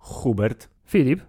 Hubert. Philip.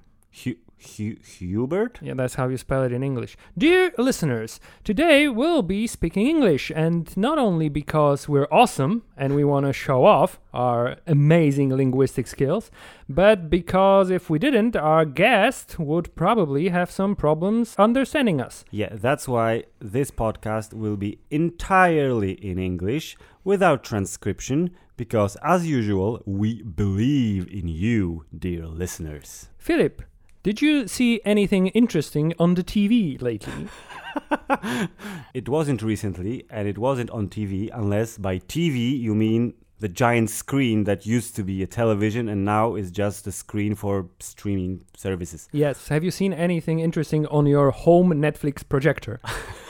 Hu- Hu- Hubert? Yeah, that's how you spell it in English. Dear listeners, today we'll be speaking English, and not only because we're awesome and we want to show off our amazing linguistic skills, but because if we didn't, our guest would probably have some problems understanding us. Yeah, that's why this podcast will be entirely in English without transcription, because as usual, we believe in you, dear listeners. Philip, did you see anything interesting on the TV lately? It wasn't recently, and it wasn't on TV, unless by TV you mean the giant screen that used to be a television and now is just a screen for streaming services. yes. Have you seen anything interesting on your home Netflix projector?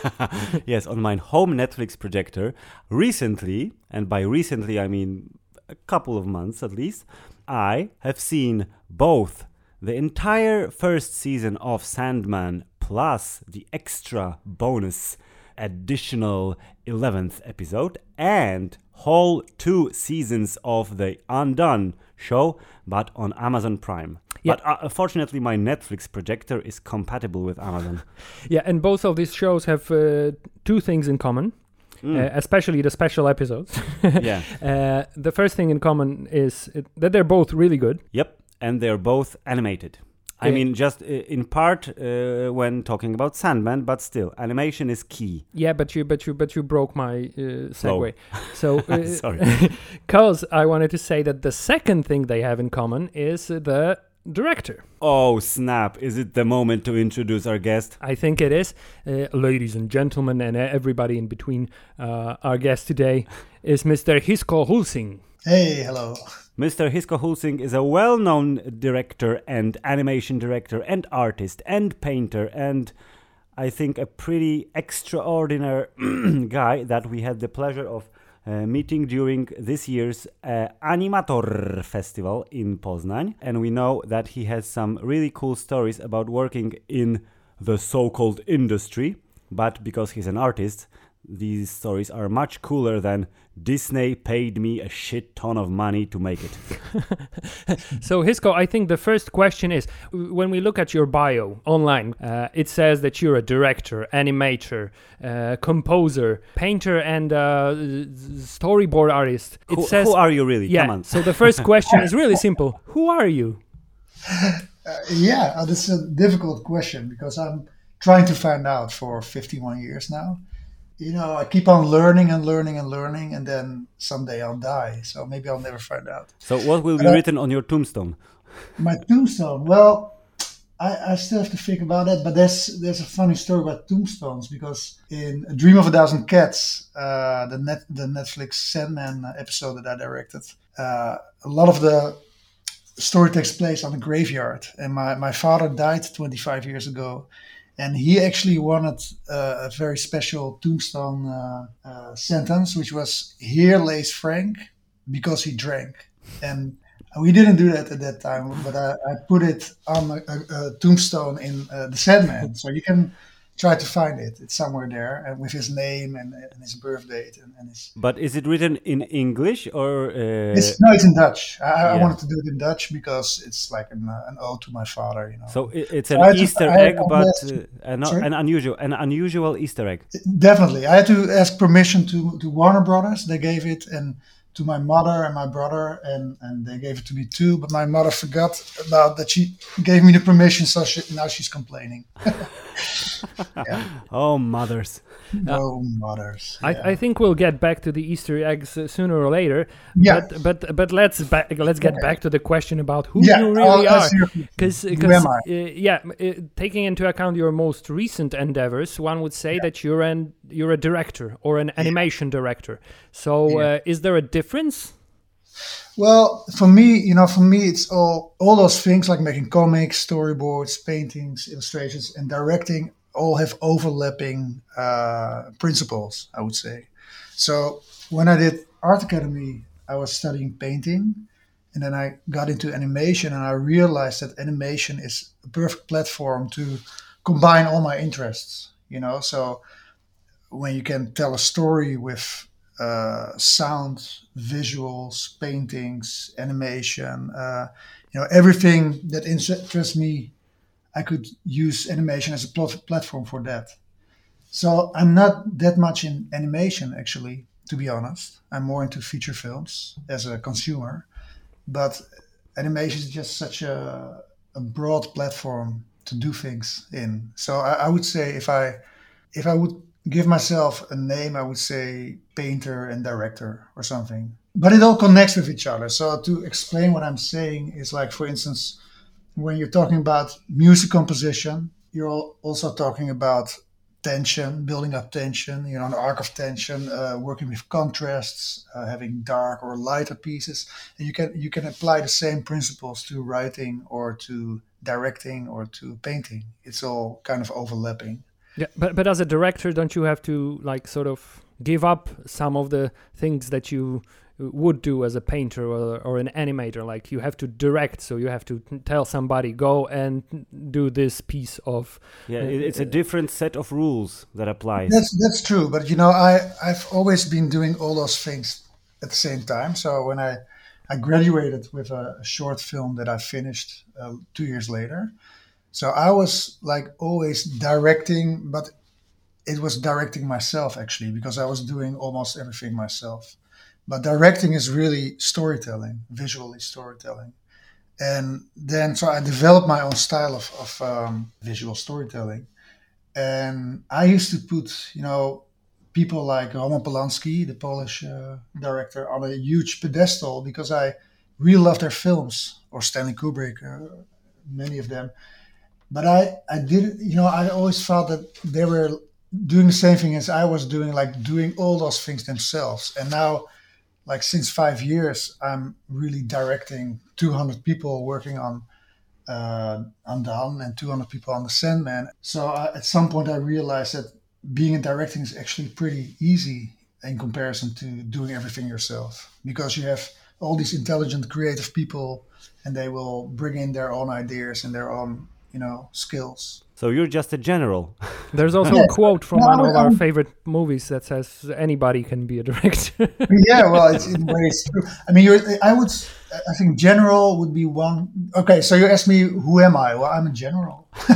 yes, on my home Netflix projector, recently, and by recently I mean a couple of months at least, I have seen both the entire first season of Sandman plus the extra bonus additional 11th episode and whole two seasons of the Undone show, but on Amazon Prime. Yeah. But uh, unfortunately, my Netflix projector is compatible with Amazon. Yeah, and both of these shows have uh, two things in common, uh, especially the special episodes. yeah. uh, the first thing in common is it, that they're both really good. Yep, and they're both animated. I mean, just uh, in part uh, when talking about Sandman, but still, animation is key. Yeah, but you, but you, but you broke my uh, Flow. segue. So, uh, Sorry. because I wanted to say that the second thing they have in common is the director. Oh, snap. Is it the moment to introduce our guest? I think it is, uh, ladies and gentlemen, and uh, everybody in between. Uh, our guest today is Mr. Hisko Hulsing. Hey, hello. Mr. Hisko Hulsing is a well known director and animation director and artist and painter and I think a pretty extraordinary guy that we had the pleasure of uh, meeting during this year's uh, Animator Festival in Poznań. And we know that he has some really cool stories about working in the so called industry. But because he's an artist, these stories are much cooler than Disney paid me a shit ton of money to make it. So, Hisko, I think the first question is when we look at your bio online, uh, it says that you're a director, animator, uh, composer, painter, and uh, storyboard artist. It who, says, who are you really? yeah. Come on. So, the first question is really simple Who are you? Uh, yeah, this is a difficult question because I'm trying to find out for 51 years now. You know, I keep on learning and learning and learning, and then someday I'll die. So maybe I'll never find out. So, what will be written on your tombstone? My tombstone. Well, I, I still have to think about that. But there's there's a funny story about tombstones because in A Dream of a Thousand Cats, uh, the net the Netflix Sandman episode that I directed, uh, a lot of the story takes place on a graveyard. And my my father died 25 years ago. And he actually wanted uh, a very special tombstone uh, uh, sentence, which was "Here lays Frank because he drank." And we didn't do that at that time, but I, I put it on a, a, a tombstone in uh, the Sandman, so you can try to find it. It's somewhere there, and with his name and, and his birth date and, and his. But is it written in English or? Uh, It's, no, it's in Dutch. I, I wanted to do it in Dutch because it's like an, uh, an ode to my father, you know. so it's an to- Easter had egg, but ask- uh, an, an unusual, an unusual Easter egg. Definitely, I had to ask permission to to Warner Brothers. They gave it, and to my mother and my brother, and and they gave it to me too. But my mother forgot about that. She gave me the permission, so she, now she's complaining. Oh, mothers! No mothers. I, I think we'll get back to the Easter eggs uh, sooner or later. Yeah. But but but let's back, let's get back to the question about who Yeah, you really I'll are. Because who am I? uh, yeah, uh, taking into account your most recent endeavors, one would say that you're an you're a director or an animation director. So uh, is there a difference? Well, for me, you know, for me, it's all all those things like making comics, storyboards, paintings, illustrations, and directing all have overlapping uh, principles. I would say. So when I did Art Academy, I was studying painting, and then I got into animation, and I realized that animation is a perfect platform to combine all my interests. you know. So when you can tell a story with uh, sound, visuals, paintings, animation, uh, you know, everything that interests me, I could use animation as a pl- platform for that. So I'm not that much in animation, actually, to be honest. I'm more into feature films as a consumer, but animation is just such a, a broad platform to do things in. So I, I would say if I if I would give myself a name, I would say painter and director or something. But it all connects with each other. So to explain what I'm saying is like, for instance, when you're talking about music composition, you're also talking about tension, building up tension, you know, an arc of tension, uh, working with contrasts, uh, having dark or lighter pieces. And you can you can apply the same principles to writing or to directing or to painting. It's all kind of overlapping. Yeah, but but as a director, don't you have to like sort of give up some of the things that you would do as a painter or, or an animator? Like you have to direct so you have to tell somebody go and do this piece of yeah uh, it's a different set of rules that applies. That's that's true but you know i i've always been doing all those things at the same time. So when i i graduated with a, a short film that i finished uh, two years later so I was like always directing, but it was directing myself actually because I was doing almost everything myself. But directing is really storytelling, visually storytelling. And then, so I developed my own style of, of um, visual storytelling. And I used to put, you know, people like Roman Polanski, the Polish uh, director, on a huge pedestal because I really love their films, or Stanley Kubrick, uh, many of them but I, I did, you know, I always felt that they were doing the same thing as I was doing, like doing all those things themselves. And now, like since five years, I'm really directing 200 people working on uh, Undone and 200 people on The Sandman. So I, at some point, I realized that being in directing is actually pretty easy in comparison to doing everything yourself because you have all these intelligent, creative people, and they will bring in their own ideas and their own you know skills. So you're just a general. There's also a quote from no, one of our favorite movies that says anybody can be a director. yeah, well, it's in ways true. I mean, I would, I think general would be one. Okay, so you ask me, who am I? Well, I'm a general.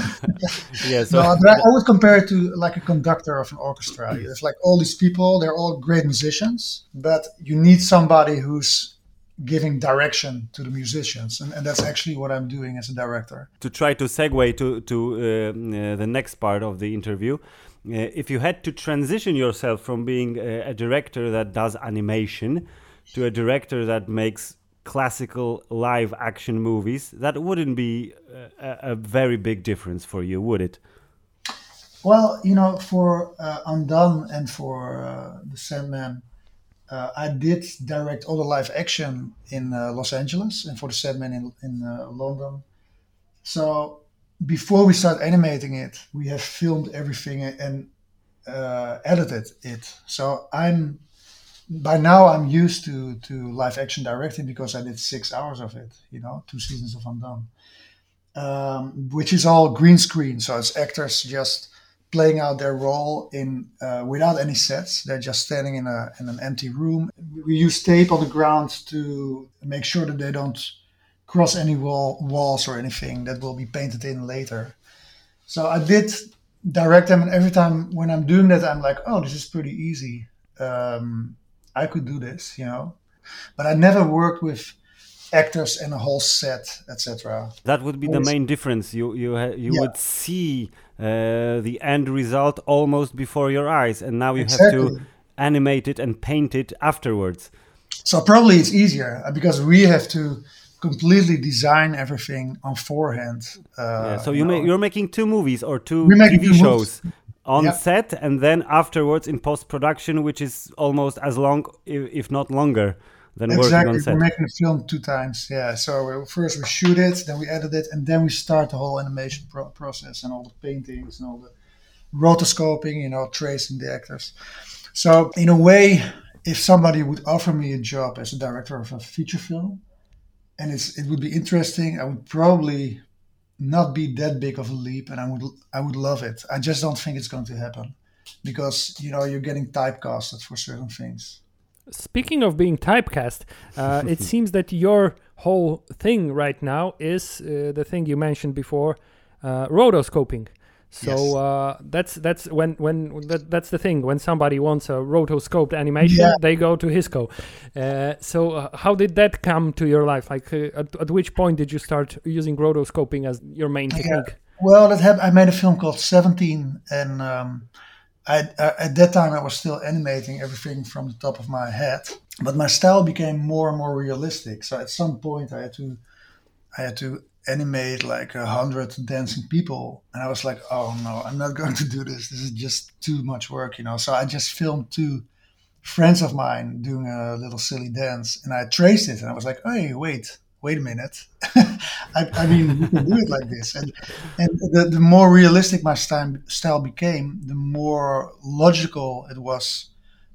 yeah, so no, but I, I, would compare it to like a conductor of an orchestra. It's like all these people; they're all great musicians, but you need somebody who's giving direction to the musicians and, and, that's actually what i'm doing as a director. To try to segue to, to uh, uh, the next part of the interview uh, if you had to transition yourself from being a, a, director that does animation to a director that makes classical live action movies that wouldn't be a, a very big difference for you would it? Well you know for uh, undone and for uh, the sandman uh, I did direct all the live action in uh, Los Angeles and for the Sandman in, in uh, London. So before we start animating it, we have filmed everything and uh, edited it. So I'm by now I'm used to to live action directing because I did six hours of it. You know, two seasons of Undone, um, which is all green screen. So it's actors just playing out their role in uh, without any sets. They're just standing in a in an empty room. We use tape on the ground to make sure that they don't cross any wall walls or anything that will be painted in later. So I did direct them, and every time when I'm doing that, I'm like, oh, this is pretty easy. Um, I could do this, you know. But I never worked with actors and a whole set, etc. That would be the main difference. You you you yeah. would see uh, the end result almost before your eyes, and now you exactly. have to animate it and paint it afterwards. So probably it's easier uh, because we have to completely design everything on forehand. Uh, yeah, so you, make you're making two movies or two TV shows. on yeah. set and then afterwards in post production, which is almost as long, if not longer than exactly. working on set. We're making a film two times. Yeah. So uh, first we shoot it, then we edit it, and then we start the whole animation pro- process and all the paintings and all the rotoscoping, you know, tracing the actors. So in a way, if somebody would offer me a job as a director of a feature film, and it's it would be interesting, I would probably not be that big of a leap, and I would I would love it. I just don't think it's going to happen because you know you're getting typecasted for certain things. Speaking of being typecast, uh, it seems that your whole thing right now is uh, the thing you mentioned before, uh, rotoscoping. So Yes. uh, that's that's when when that, that's the thing. When somebody wants a rotoscoped animation, Yeah. they go to Hisko. Uh, so uh, how did that come to your life? Like, uh, at, at which point did you start using rotoscoping as your main technique? Well, that had, I made a film called Seventeen, and um, I, uh, at that time I was still animating everything from the top of my head, but my style became more and more realistic. So at some point I had to, I had to animate like a hundred dancing people, and I was like, oh no, I'm not going to do this. This is just too much work, you know. So I just filmed two friends of mine doing a little silly dance, and I traced it, and I was like, hey, wait. Wait a minute! I, I mean, you can do it like this, and and the, the more realistic my style, style became, the more logical it was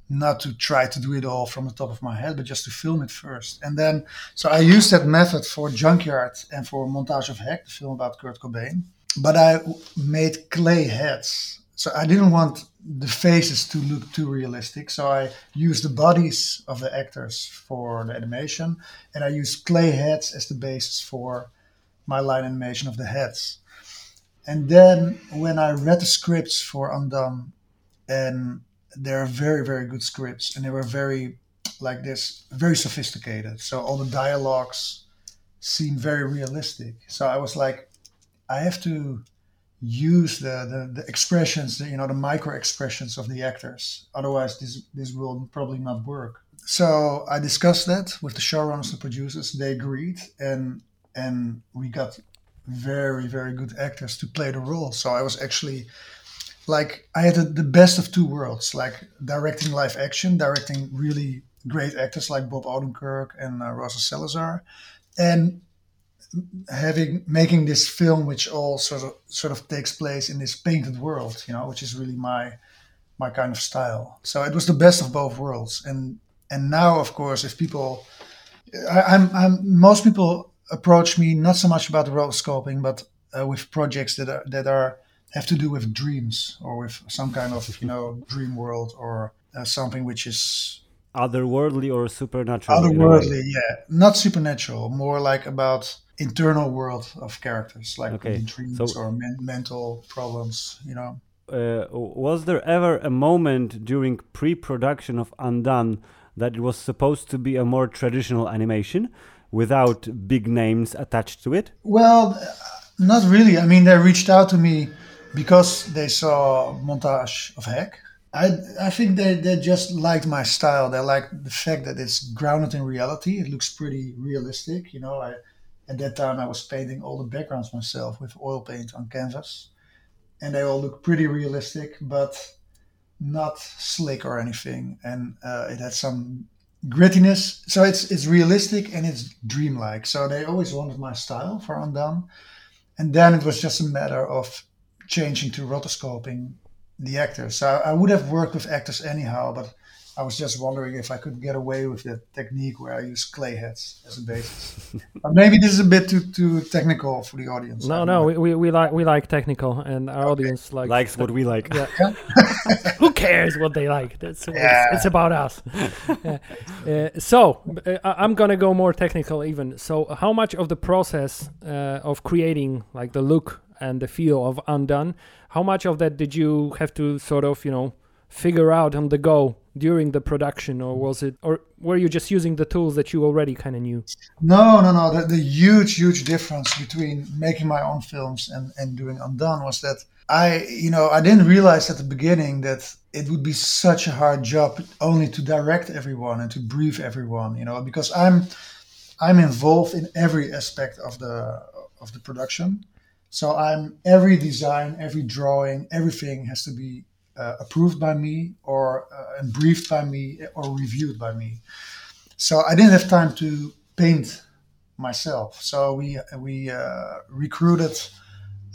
not to try to do it all from the top of my head, but just to film it first. And then, so I used that method for Junkyard and for Montage of Heck, the film about Kurt Cobain. But I made clay heads. So I didn't want the faces to look too realistic. So I used the bodies of the actors for the animation, and I used clay heads as the basis for my line animation of the heads. And then when I read the scripts for Undone, and they're very, very good scripts, and they were very like this, very sophisticated. So all the dialogues seem very realistic. So I was like, I have to use the, the, the expressions, the, you know, the micro expressions of the actors. Otherwise, this this will probably not work. So I discussed that with the showrunners, the producers. They agreed, and and we got very very good actors to play the role. So I was actually like I had the, the best of two worlds, like directing live action, directing really great actors like Bob Odenkirk and uh, Rosa Salazar, and having making this film which all sort of sort of takes place in this painted world, you know, which is really my my kind of style. So it was the best of both worlds, and and now of course if people, I, I'm I'm most people approach me not so much about the rotoscoping, but uh, with projects that are that are have to do with dreams or with some kind of you know dream world or uh, something which is Otherworldly or supernatural? in a way? otherworldly yeah not supernatural more like about internal world of characters like Okay, dreams so- or men- mental problems you know uh, was there ever a moment during pre-production of Undone that it was supposed to be a more traditional animation without big names attached to it? well not really i mean they reached out to me because they saw montage of heck I, I think they, they just liked my style. They liked the fact that it's grounded in reality. It looks pretty realistic. You know, I, at that time I was painting all the backgrounds myself with oil paint on canvas, and they all look pretty realistic, but not slick or anything. And uh, it had some grittiness. So it's it's realistic and it's dreamlike. So they always wanted my style for Undone, and then it was just a matter of changing to rotoscoping the actors. So I would have worked with actors anyhow, but I was just wondering if I could get away with that technique where I use clay heads as a basis. but maybe this is a bit too too technical for the audience. No, no, we, we, we like we like technical, and our audience likes Likes what we like. Yeah. Who cares what they like? That's Yeah. it's, it's about us. Yeah. Uh, so uh, I- I'm gonna go more technical even. So how much of the process uh, of creating like the look and the feel of Undone, how much of that did you have to sort of you know figure out on the go during the production, or was it, or were you just using the tools that you already kind of knew? No, no, no. The, the huge, huge difference between making my own films and, and doing Undone was that I, you know, I didn't realize at the beginning that it would be such a hard job only to direct everyone and to brief everyone, you know, because I'm, I'm involved in every aspect of the of the production. So I'm every design, every drawing, everything has to be uh, approved by me or uh, and briefed by me or reviewed by me. So I didn't have time to paint myself. So we we uh, recruited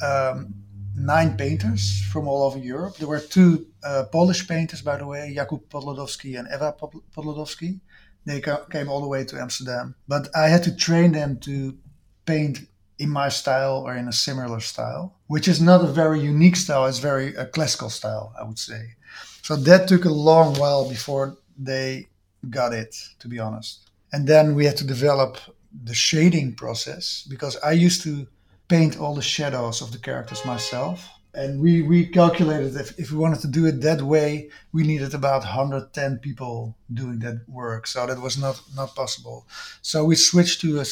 um, nine painters from all over Europe. There were two uh, Polish painters, by the way, Jakub Podlodowski and Eva Podlodowski. They ca- came all the way to Amsterdam, but I had to train them to paint in my style or in a similar style, which is not a very unique style. It's very a classical style, I would say. So that took a long while before they got it, to be honest. And then we had to develop the shading process because I used to paint all the shadows of the characters myself. And we, we calculated if, if we wanted to do it that way, we needed about 110 people doing that work. So that was not, not possible. So we switched to a,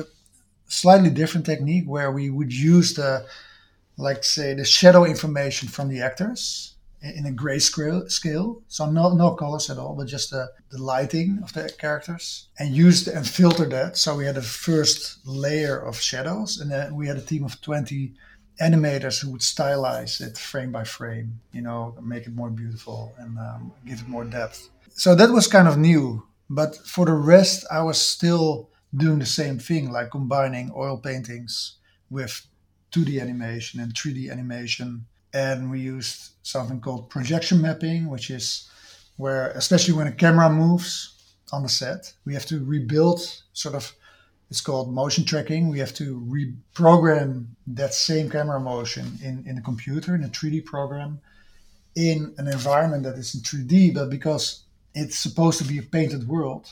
a slightly different technique where we would use the, like say, the shadow information from the actors in a grayscale scale, so no no colors at all, but just the, the lighting of the characters, and used and filtered that. So we had a first layer of shadows, and then we had a team of twenty animators who would stylize it frame by frame, you know, make it more beautiful and um, give it more depth. So that was kind of new, but for the rest, I was still doing the same thing, like combining oil paintings with 2D animation and 3D animation and we used something called projection mapping, which is where, especially when a camera moves on the set, we have to rebuild sort of. It's called motion tracking. We have to reprogram that same camera motion in, in a computer, in a 3D program, in an environment that is in 3D, but because it's supposed to be a painted world,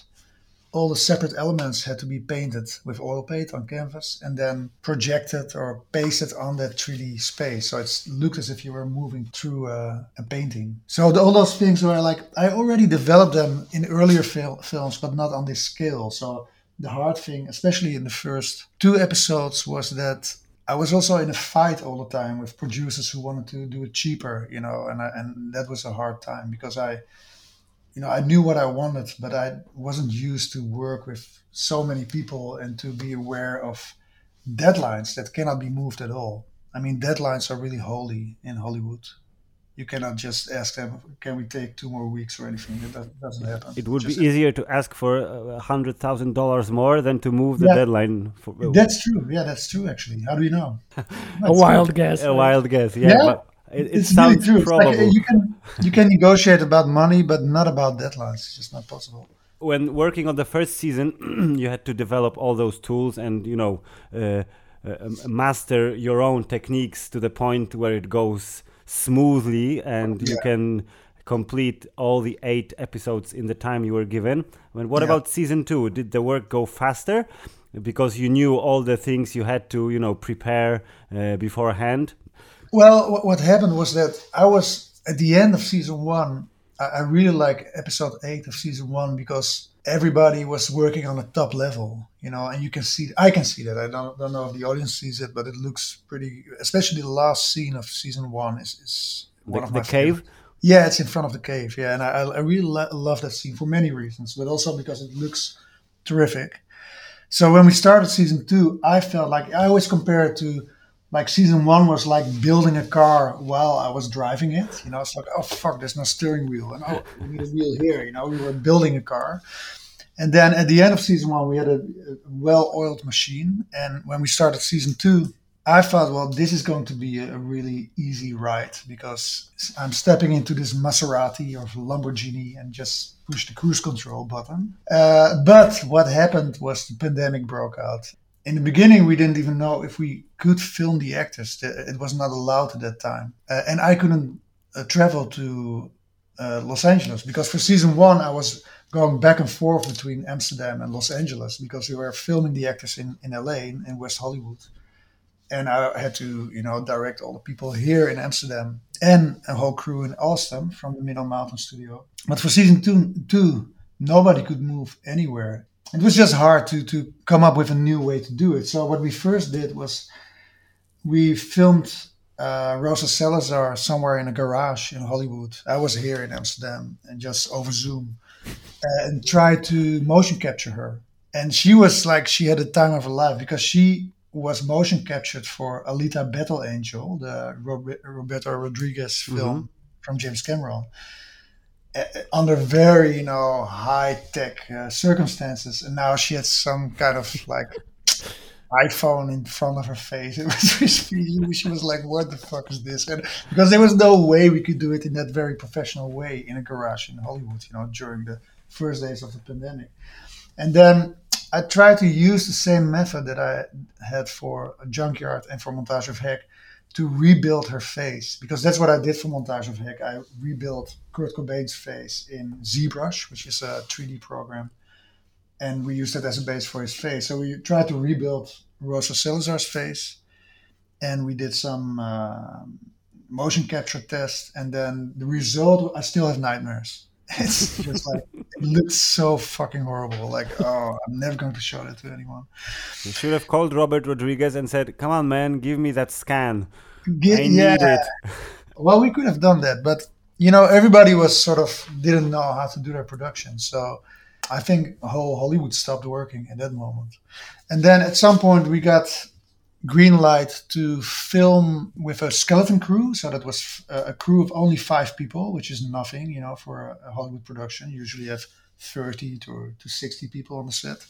all the separate elements had to be painted with oil paint on canvas and then projected or pasted on that 3D space. So it looked as if you were moving through a, painting. So the, all those things were like, I already developed them in earlier fil- films, but not on this scale. So the hard thing, especially in the first two episodes, was that I was also in a fight all the time with producers who wanted to do it cheaper, you know, and I, and that was a hard time because I you know, I knew what I wanted, but I wasn't used to work with so many people and to be aware of deadlines that cannot be moved at all. I mean, deadlines are really holy in Hollywood. You cannot just ask them, "Can we take two more weeks or anything?" That doesn't happen. It would be easier to ask for a hundred thousand dollars more than to move the yeah. deadline. For, uh, that's true. Yeah, that's true. Actually, how do you know? a wild guess. A wild guess. Yeah. yeah? But, it, it it's really true. Like you can you can negotiate about money, but not about deadlines. It's just not possible. When working on the first season, you had to develop all those tools and you know uh, uh, master your own techniques to the point where it goes smoothly and yeah. you can complete all the eight episodes in the time you were given. I mean, what yeah. about season two? Did the work go faster? Because you knew all the things you had to, you know, prepare uh, beforehand. Well, what happened was that I was at the end of season one. I really like episode eight of season one because everybody was working on a top level, you know, and you can see, I can see that. I don't, don't know if the audience sees it, but it looks pretty, especially the last scene of season one is, is one the, of my the cave. Yeah, it's in front of the cave. Yeah, and I, I really lo- love that scene for many reasons, but also because it looks terrific. So when we started season two, I felt like I always compare it to like season one was like building a car while I was driving it. You know, it's like, oh fuck, there's no steering wheel, and oh, we need a wheel here. You know, we were building a car, and then at the end of season one, we had a, a well-oiled machine. And when we started season two, I thought, well, this is going to be a really easy ride because I'm stepping into this Maserati or Lamborghini and just push the cruise control button. Uh, but what happened was the pandemic broke out in the beginning, we didn't even know if we could film the actors. It was not allowed at that time, uh, and I couldn't uh, travel to uh, Los Angeles because for season one I was going back and forth between Amsterdam and Los Angeles because we were filming the actors in in LA in, in West Hollywood, and I had to you know direct all the people here in Amsterdam and a whole crew in Austin from the Minnow Mountain Studio. But for season two, two nobody could move anywhere it was just hard to to come up with a new way to do it. So what we first did was we filmed uh, Rosa Salazar somewhere in a garage in Hollywood. I was here in Amsterdam and just over Zoom uh, and tried to motion capture her. And she was like she had a time of her life because she was motion captured for Alita Battle Angel, the Roberto Rodriguez film mm-hmm. from James Cameron. Uh, under very you know high tech uh, circumstances and now she had some kind of like iphone in front of her face. It was she was like what the fuck is this? And because there was no way we could do it in that very professional way in a garage in hollywood you know during the first days of the pandemic. And then I tried to use the same method that I had for Junkyard and for Montage of Heck to rebuild her face because that's what I did for Montage of Heck. I rebuilt Kurt Cobain's face in ZBrush, which is a 3D program, and we used it as a base for his face. So we tried to rebuild Rosa Salazar's face, and we did some uh, motion capture tests, and then the result, I still have nightmares. It's just like it looks so fucking horrible. Like, oh, I'm never going to show that to anyone. You should have called Robert Rodriguez and said, "Come on, man, give me that scan. Get, I need it." Well, we could have done that, but you know, everybody was sort of didn't know how to do their production. So I think whole Hollywood stopped working at that moment. And then at some point we got green light to film with a skeleton crew. So that was uh, a crew of only five people, which is nothing, you know, for a Hollywood production. Usually have 30 to, to 60 people on the set.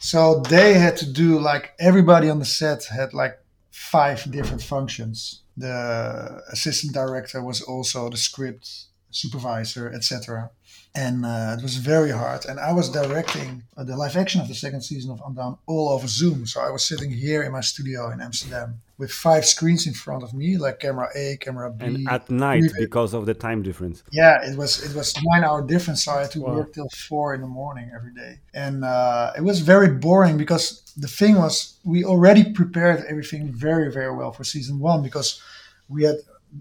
So they had to do like everybody on the set had like five different functions. The assistant director was also the script supervisor, etc. And uh, it was very hard. And I was directing uh, the live action of the second season of Undone all over Zoom. So I was sitting here in my studio in Amsterdam with five screens in front of me, like camera A, camera B. And at night Preview. because of the time difference. Yeah, it was it was nine hour difference, so I had to Wow. work till four in the morning every day, and uh, it was very boring because the thing was we already prepared everything very very well for season one because we had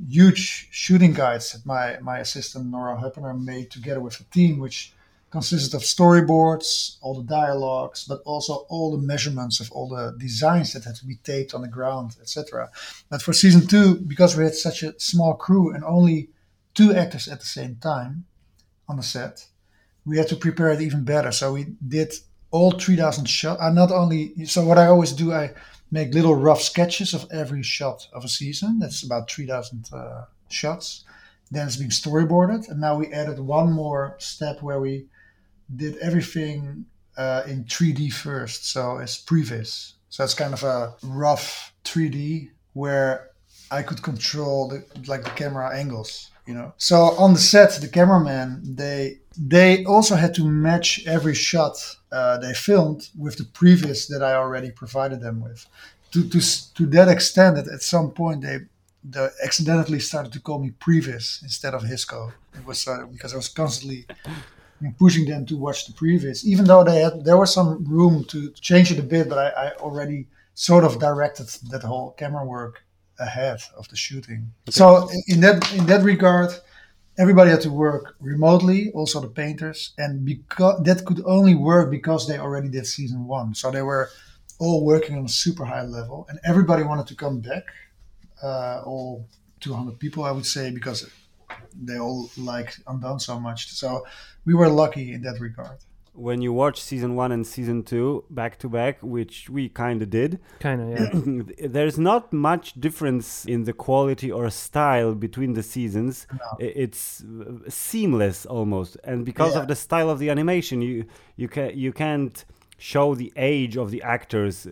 huge shooting guides that my my assistant Nora Huppener made together with a team, which consisted of storyboards, all the dialogues, but also all the measurements of all the designs that had to be taped on the ground, etc. But for season two, because we had such a small crew and only two actors at the same time on the set, we had to prepare it even better. So we did all 3,000 shots. Uh, not only, so what I always do, I make little rough sketches of every shot of a season. That's about 3,000 uh, shots. Then it's being storyboarded. And now we added one more step where we did everything uh, in 3D first. So it's previs. So it's kind of a rough 3D where I could control the like the camera angles, you know. So on the set, the cameraman they they also had to match every shot uh, they filmed with the previs that I already provided them with. To to to that extent that at some point they they accidentally started to call me previs instead of Hisko. It was uh, because I was constantly pushing them to watch the previs, even though they had there was some room to change it a bit, but I, I already sort of directed that whole camera work ahead of the shooting. So in that in that regard, everybody had to work remotely, also the painters, and because that could only work because they already did season one. So they were all working on a super high level, and everybody wanted to come back. Uh, all 200 people, I would say, because they all like Undone so much. So we were lucky in that regard. When you watch season one and season two back to back, which we kind of did, Kind of, yeah. there's not much difference in the quality or style between the seasons. I- It's uh, seamless almost, and because Yeah. of the style of the animation, you you can you can't show the age of the actors. uh,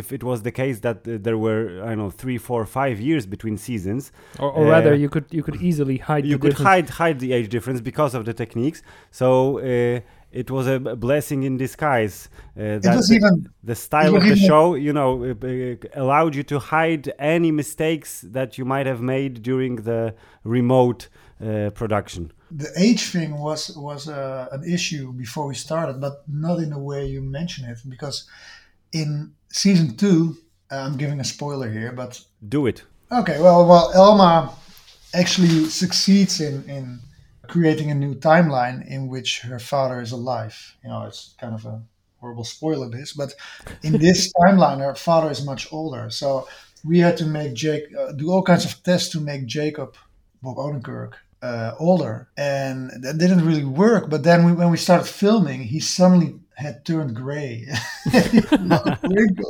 If it was the case that uh, there were I don't know three, four, five years between seasons, Or, or rather, Uh, you could you could easily hide you the could difference. hide hide the age difference because of the techniques. So. Uh, it was a blessing in disguise. Uh, that the- even- the style of the show, you know, uh, uh, allowed you to hide any mistakes that you might have made during the remote uh, production. The age thing was was uh, an issue before we started, but not in the way you mention it. Because in season two, I'm giving a spoiler here, but Do it. Okay, well, well, Elma actually succeeds in in creating a new timeline in which her father is alive. You know, it's kind of a horrible spoiler this, but in this timeline, her father is much older. So we had to make Jake uh, do all kinds of tests to make Jacob Bob Odenkirk uh, older, and that didn't really work. But then we, when we started filming, he suddenly had turned gray.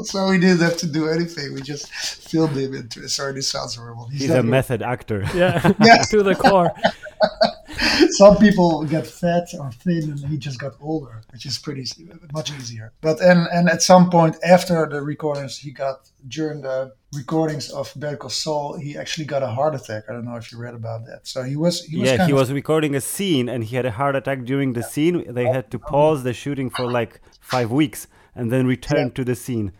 So we didn't have to do anything. We just filmed him. Into, sorry, this sounds horrible. He's not a here. method actor. Yeah, Yeah. to the core. Some people get fat or thin, and he just got older, which is pretty much easier. But and and at some point after the recordings, he got during the recordings of Better Call Saul, he actually got a heart attack. I don't know if you read about that. So he was, he was yeah, he of- was recording a scene and he had a heart attack during the scene. They had to pause the shooting for like five weeks and then return Yeah. to the scene.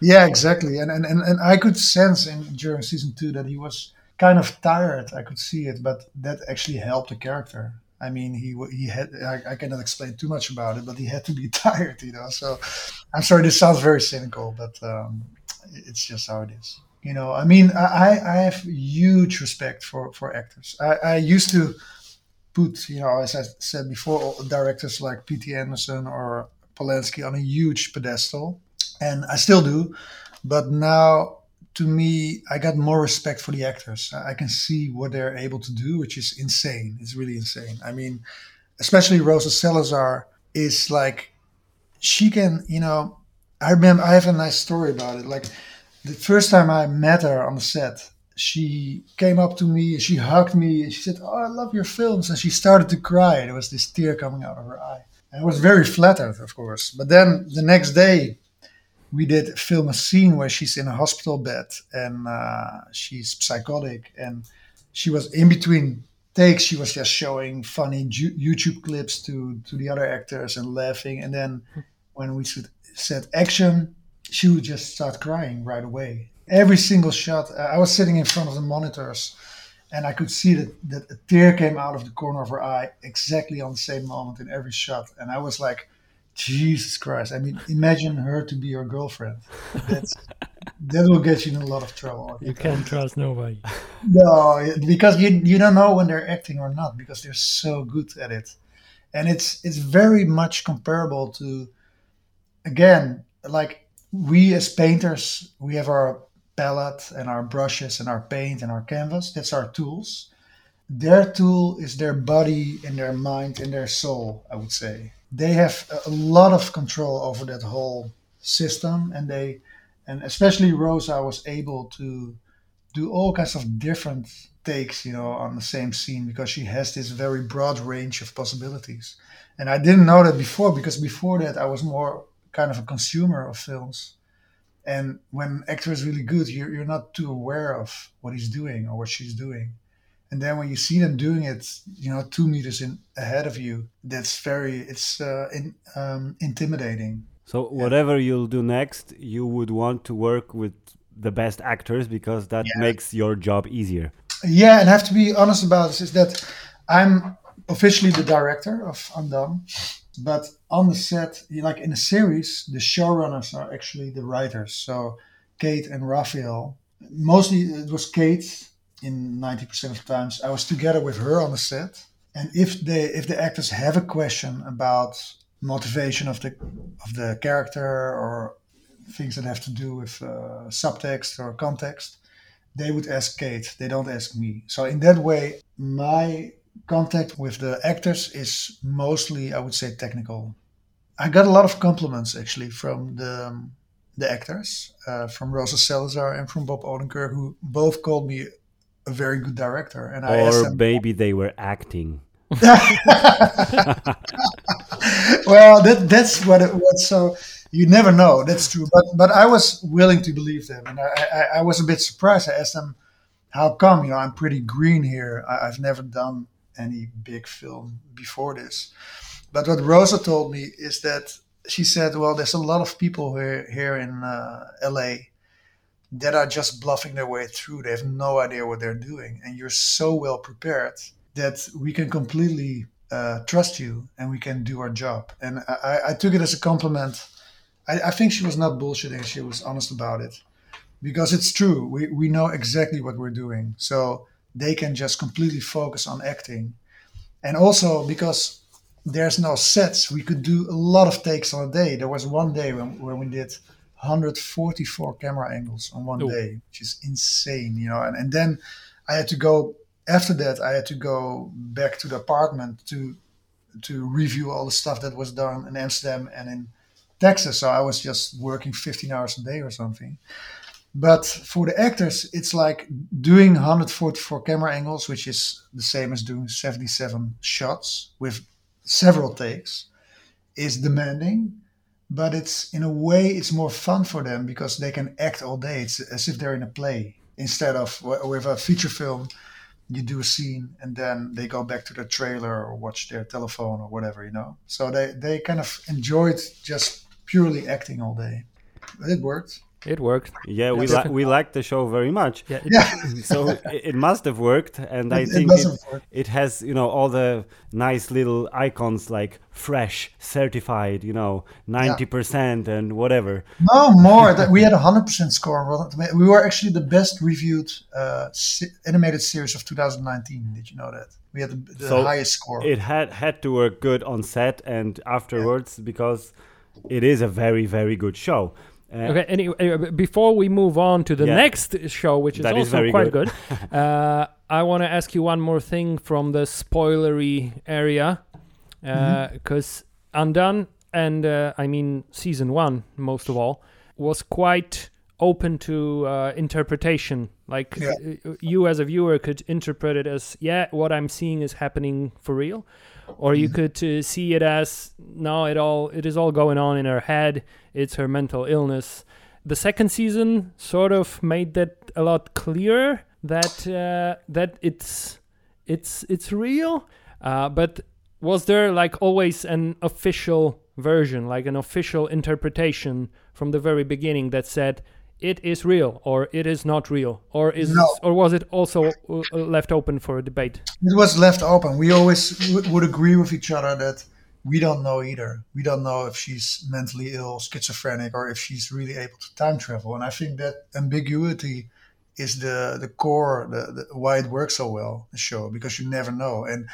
Yeah, exactly. And, and and and I could sense in during season two that he was kind of tired. I could see it, but that actually helped the character. I mean, he he had. I, I cannot explain too much about it, but he had to be tired, you know. So, I'm sorry, this sounds very cynical, but um, it's just how it is. You know, I mean, I I have huge respect for for actors. I, I used to put, you know, as I said before, directors like P.T. Anderson or Polanski on a huge pedestal, and I still do. But now, to me, I got more respect for the actors. I can see what they're able to do, which is insane. It's really insane. I mean, especially Rosa Salazar is like, she can, you know, I remember I have a nice story about it. Like the first time I met her on the set, she came up to me and she hugged me and she said, "Oh, I love your films," and she started to cry. There was this tear coming out of her eye. I was very flattered, of course. But then the next day, we did film a scene where she's in a hospital bed and uh, she's psychotic and she was in between takes she was just showing funny youtube clips to to the other actors and laughing. And then when we said, said action she would just start crying right away. Every single shot uh, i was sitting in front of the monitors and i could see that, that a tear came out of the corner of her eye exactly on the same moment in every shot. And i was like Jesus Christ! I mean, imagine her to be your girlfriend. That's that will get you in a lot of trouble. You can't trust nobody. No, because you you don't know when they're acting or not because they're so good at it, and it's it's very much comparable to, again, like we as painters, we have our palette and our brushes and our paint and our canvas. That's our tools. Their tool is their body and their mind and their soul. I would say they have a lot of control over that whole system, and they, and especially Rosa was able to do all kinds of different takes, you know, on the same scene because she has this very broad range of possibilities. And I didn't know that before because before that I was more kind of a consumer of films. And when an actor is really good, you're, you're not too aware of what he's doing or what she's doing. And then when you see them doing it, you know, two meters in ahead of you, that's very, it's uh, in, um, intimidating. So whatever you'll do next, you would want to work with the best actors because that Yeah. makes your job easier. Yeah, and I have to be honest about this is that I'm officially the director of Undone, but on the set, like in a series, the showrunners are actually the writers. So Kate and Raphael. Mostly it was Kate in 90% of the times. I was together with her on the set. And if they if the actors have a question about motivation of the of the character or things that have to do with uh, subtext or context, they would ask Kate. They don't ask me. So in that way, my contact with the actors is mostly, I would say, technical. I got a lot of compliments actually from the the actors, uh, from Rosa Salazar and from Bob Odenkirk, who both called me a very good director. And I asked Or them, maybe they were acting. well, that that's what it was. So you never know. That's true. But but I was willing to believe them, and I I, I was a bit surprised. I asked them, "How come? You know, I'm pretty green here. I, I've never done any big film before this." But what Rosa told me is that she said, "Well, there's a lot of people here here in uh, L.A." that are just bluffing their way through. They have no idea what they're doing, and you're so well prepared that we can completely uh, trust you and we can do our job. And I, I took it as a compliment. I, I, think she was not bullshitting; she was honest about it, because it's true. We we know exactly what we're doing, so they can just completely focus on acting, and also because there's no sets, we could do a lot of takes on a day. There was one day when when we did 144 camera angles on one Ooh. day, which is insane, you know. And, and then I had to go after that. I had to go back to the apartment to to review all the stuff that was done in Amsterdam and in Texas. So I was just working 15 hours a day or something. But for the actors, it's like doing 144 camera angles, which is the same as doing 77 shots with several takes, is demanding. But it's in a way, it's more fun for them because they can act all day. It's as if they're in a play instead of with a feature film. You do a scene and then they go back to the trailer or watch their telephone or whatever, you know. So they they kind of enjoyed just purely acting all day. But it worked. It worked. Yeah, we Yeah. li- we liked the show very much. Yeah, it- Yeah, So it, it must have worked, and I It- it think must it, it has you know all the nice little icons like fresh, certified, you know, ninety percent and whatever. no more. That we had a hundred percent score. on We were actually the best reviewed uh, animated series of 2019. Did you know that? We had the, the So highest score. It had had to work good on set and afterwards because it is a very very good show. Uh, Okay. Anyway, uh, before we move on to the Yeah. next show, which is That is also very quite good. good, uh, I want to ask you one more thing from the spoilery area, Mm-hmm. because Undone and uh, I mean season one most of all was quite open to uh, interpretation. Like Yeah. uh, you as a viewer could interpret it as yeah, what I'm seeing is happening for real, or you could uh, see it as no, it all it is all going on in her head. It's her mental illness. The second season sort of made that a lot clearer that uh, that it's it's it's real. Uh, but was there like always an official version, like an official interpretation from the very beginning that said it is real or it is not real, or is No. or was it also uh, left open for a debate? It was left open. We always w- would agree with each other that we don't know either. We don't know if she's mentally ill, schizophrenic, or if she's really able to time travel. And I think that ambiguity is the the core, the, the why it works so well, the show, because you never know. And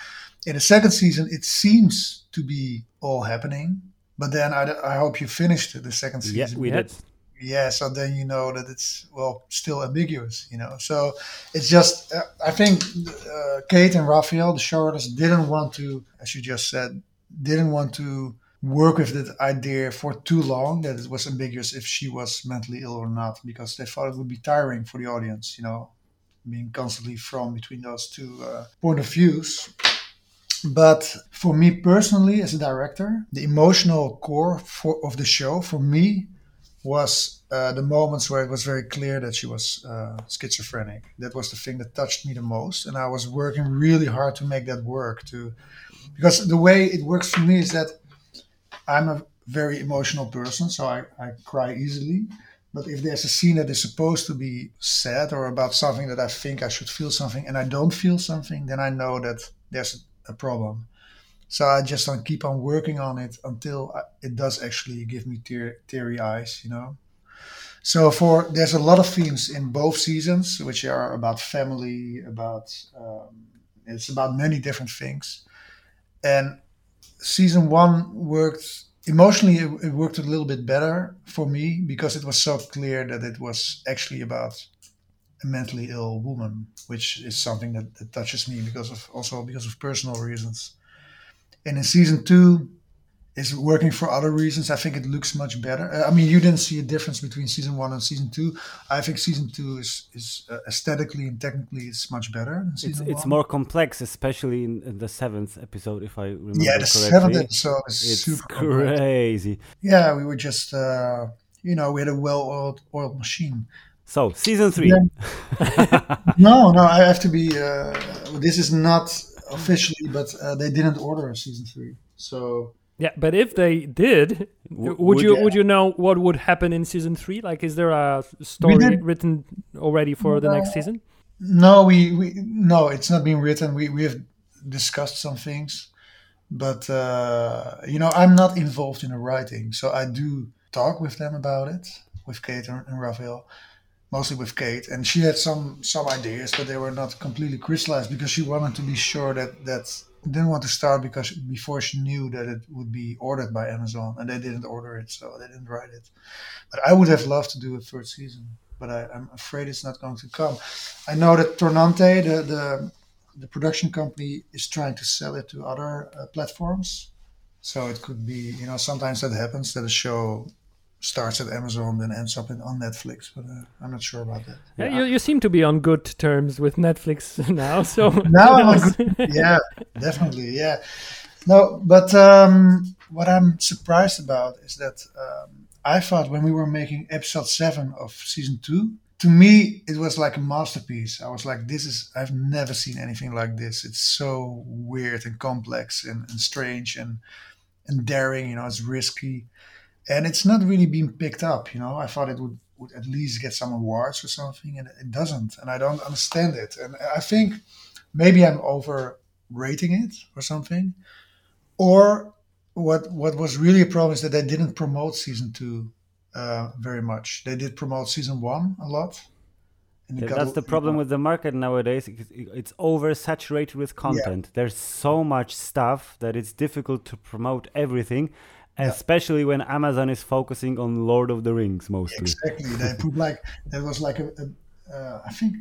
in the second season, it seems to be all happening. But then I, I hope you finished the second yeah, season. we did. yeah so then you know that it's well still ambiguous you know so it's just uh, i think uh, kate and raphael the showrunners didn't want to as you just said didn't want to work with that idea for too long that it was ambiguous if she was mentally ill or not because they thought it would be tiring for the audience you know being constantly from between those two uh, point of views but for me personally as a director the emotional core for, of the show for me was uh, the moments where it was very clear that she was uh, schizophrenic. That was the thing that touched me the most, and I was working really hard to make that work. To because the way it works for me is that I'm a very emotional person, so I, I cry easily. But if there's a scene that is supposed to be sad or about something that I think I should feel something and I don't feel something, then I know that there's a problem. So I just don't keep on working on it until it does actually give me tear, teary eyes, you know. So for there's a lot of themes in both seasons, which are about family, about um, it's about many different things. And season one worked emotionally. It, it worked a little bit better for me because it was so clear that it was actually about a mentally ill woman, which is something that, that touches me because of also because of personal reasons. And in season two, is working for other reasons. I think it looks much better. Uh, I mean, you didn't see a difference between season one and season two. I think season two is is uh, aesthetically and technically it's much better than It's it's more complex, especially in, in the seventh episode, if I remember yeah, the correctly. seventh episode is it's super complex. crazy. Yeah, we were just uh, you know we had a well-oiled oiled machine. So season three. Yeah. No, no, I have to be. Uh, this is not officially, but uh, they didn't order a season three, so. Yeah, but if they did, W- would, would you you- would you know what would happen in season three? Like, is there a story written already for the next season? No, we, we no, it's not being written. We we have discussed some things, but uh, you know, I'm not involved in the writing, so I do talk with them about it with Kate and, and Raphael, mostly with Kate, and she had some some ideas, but they were not completely crystallized because she wanted to be sure that that didn't want to start because before she knew that it would be ordered by Amazon, and they didn't order it, so they didn't write it. But I would have loved to do a third season, but I, I'm afraid it's not going to come. I know that Tornante, the, the the production company, is trying to sell it to other uh, platforms. So it could be, you know, sometimes that happens that a show starts at Amazon then ends up in, on Netflix, but uh, I'm not sure about that. Yeah, you, you seem to be on good terms with Netflix now. So now I'm on good, yeah, definitely, yeah. No, but um, what I'm surprised about is that um, I thought when we were making episode seven of season two, to me it was like a masterpiece. I was like, this is I've never seen anything like this. It's so weird and complex and, and strange and and daring. You know, it's risky and it's not really being picked up. You know, I thought it would would at least get some awards or something, and it doesn't, and I don't understand it. And I think maybe I'm overrating it or something, or what what was really a problem is that they didn't promote season two uh, very much. They did promote season one a lot. Yeah, that's the problem with the market nowadays. It's oversaturated with content. Yeah. There's so much stuff that it's difficult to promote everything especially when Amazon is focusing on Lord of the Rings mostly. Exactly, they put like there was like a, a uh, I think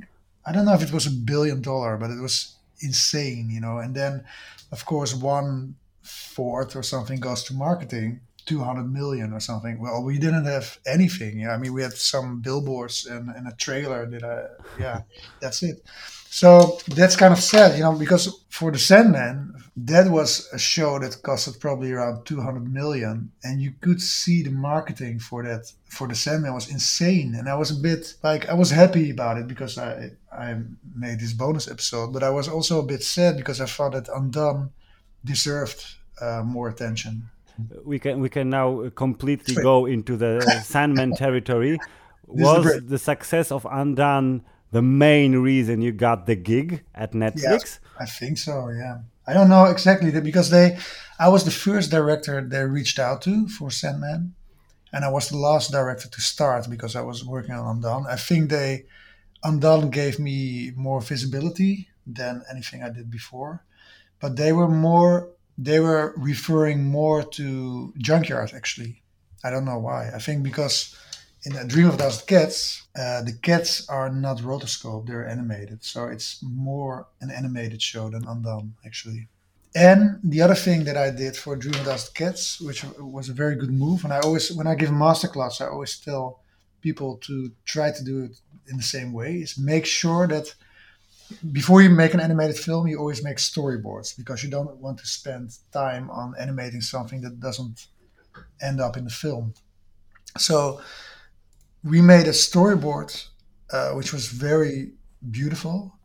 I don't know if it was a billion dollar, but it was insane, you know. And then, of course, one fourth or something goes to marketing, two hundred million or something. Well, we didn't have anything. Yeah, I mean, we had some billboards and, and a trailer. That I, yeah, that's it. So that's kind of sad, you know, because for the Sandman, that was a show that costed probably around 200 million, and you could see the marketing for that for the Sandman was insane, and I was a bit like I was happy about it because I I made this bonus episode, but I was also a bit sad because I thought that Undone deserved uh, more attention. We can we can now completely go into the Sandman territory. was the, success of Undone? the main reason you got the gig at Netflix? Yeah, I think so. Yeah, I don't know exactly that because they, I was the first director they reached out to for Sandman, and I was the last director to start because I was working on Undone. I think they, Undone gave me more visibility than anything I did before, but they were more, they were referring more to Junkyard actually. I don't know why. I think because in a Dream of a Thousand Cats, uh, the cats are not rotoscope; they're animated. So it's more an animated show than Undone, actually. And the other thing that I did for Dream of a Thousand Cats, which was a very good move, and I always, when I give masterclass, I always tell people to try to do it in the same way: is make sure that before you make an animated film, you always make storyboards because you don't want to spend time on animating something that doesn't end up in the film. So we made a storyboard, uh, which was very beautiful.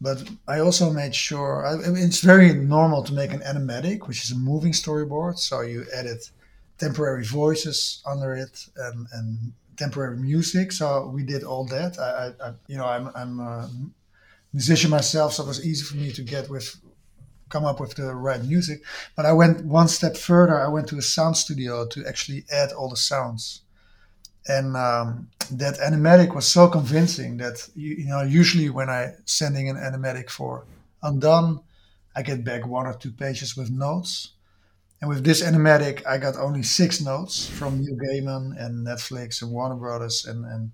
But I also made sure I, it's very normal to make an animatic, which is a moving storyboard. So you edit temporary voices under it and, and temporary music. So we did all that. I, I you know, I'm, I'm a musician myself, so it was easy for me to get with come up with the right music. But I went one step further. I went to a sound studio to actually add all the sounds and um, that animatic was so convincing that you, you, know usually when I sending an animatic for Undone, I get back one or two pages with notes. And with this animatic, I got only six notes from Neil Gaiman and Netflix and Warner Brothers and, and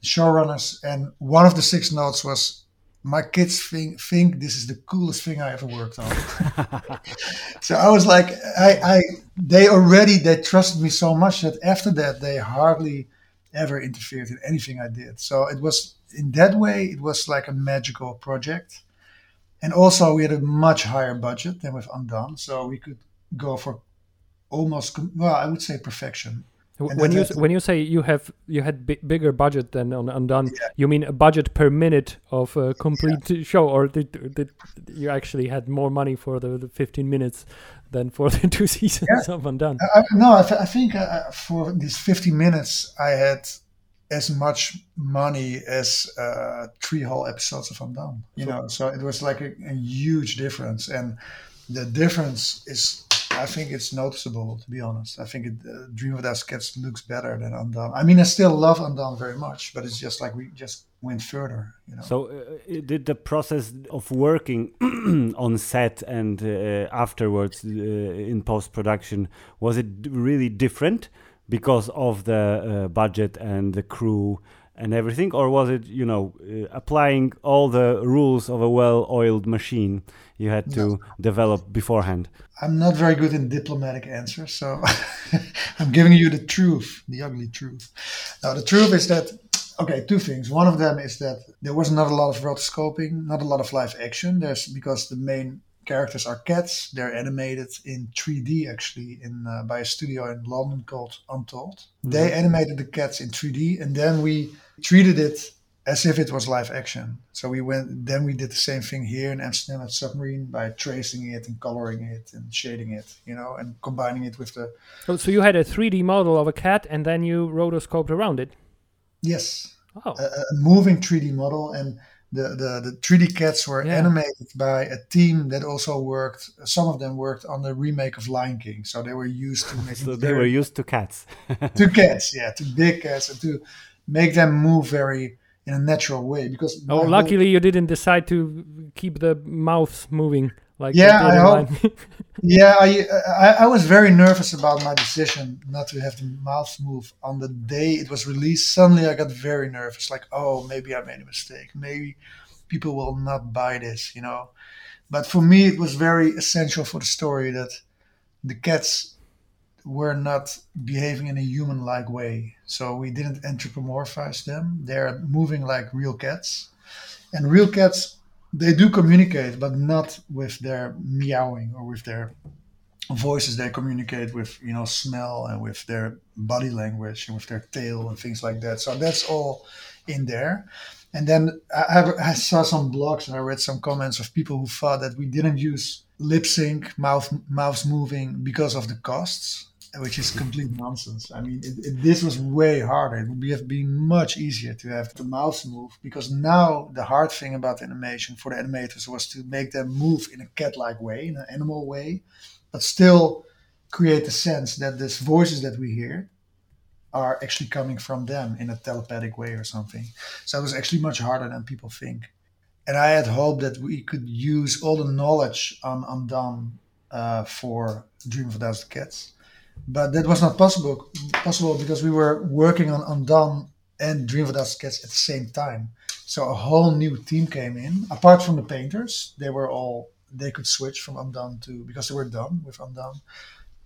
the showrunners. And one of the six notes was, "My kids think think this is the coolest thing I ever worked on." so I was like, I, I, they already they trusted me so much that after that they hardly ever interfered in anything I did. So it was in that way, it was like a magical project. And also, we had a much higher budget than with Undone, so we could go for almost well, I would say perfection. And when you when you say you have you had b- bigger budget than on Undone, yeah. you mean a budget per minute of a complete yeah. show, or did, did you actually had more money for the, the 15 minutes than for the two seasons yeah. of Undone. I, no, I, th- I think uh, for these 50 minutes, I had as much money as uh, three whole episodes of Undone. You know, so it was like a, a huge difference, and the difference is I think it's noticeable, to be honest. I think it, uh, Dream of Thousand Cats looks better than Undone. I mean, I still love Undone very much, but it's just like we just went further. You know. So, uh, did the process of working on set and uh, afterwards uh, in post production was it really different because of the uh, budget and the crew and everything, or was it you know uh, applying all the rules of a well-oiled machine you had to No. develop beforehand? I'm not very good in diplomatic answers, so I'm giving you the truth, the ugly truth. Now, the truth is that, okay, two things. One of them is that there was not a lot of rotoscoping, not a lot of live action. There's because the main characters are cats. They're animated in 3D actually in uh, by a studio in London called Untold. They animated the cats in 3D, and then we treated it as if it was live action. So we went. Then we did the same thing here in Amsterdam at Submarine by tracing it and coloring it and shading it, you know, and combining it with the Oh, so you had a 3D model of a cat, and then you rotoscoped around it. yes, Oh, a, a moving 3D model, and the, the the 3D cats were Yeah. animated by a team that also worked. Some of them worked on the remake of Lion King, so they were used to making So they were used to cats. to cats, yeah, to big cats, and to make them move very in a natural way. Because oh, whole- luckily you didn't decide to keep the mouths moving like Yeah, I hope- Yeah, I, I I was very nervous about my decision not to have the mouth move on the day it was released. Suddenly, I got very nervous. Like, oh, maybe I made a mistake. Maybe people will not buy this, you know. But for me, it was very essential for the story that the cats were not behaving in a human-like way. So we didn't anthropomorphize them. They're moving like real cats, and real cats they do communicate, but not with their meowing or with their voices. They communicate with you know smell and with their body language and with their tail and things like that. So that's all in there. And then I, I- I saw some blogs and I read some comments of people who thought that we didn't use lip sync, mouth mouths moving because of the costs, which is complete nonsense. I mean, it, it, this was way harder. It would have been much easier to have the mouse move because now the hard thing about animation for the animators was to make them move in a cat-like way, in an animal way, but still create the sense that these voices that we hear are actually coming from them in a telepathic way or something. So it was actually much harder than people think. And I had hoped that we could use all the knowledge on Undone uh, for Dream of a Thousand Cats, but that was not possible. Possible because we were working on Undone and Dream of a Thousand Cats at the same time. So a whole new team came in. Apart from the painters, they were all they could switch from Undone to because they were done with Undone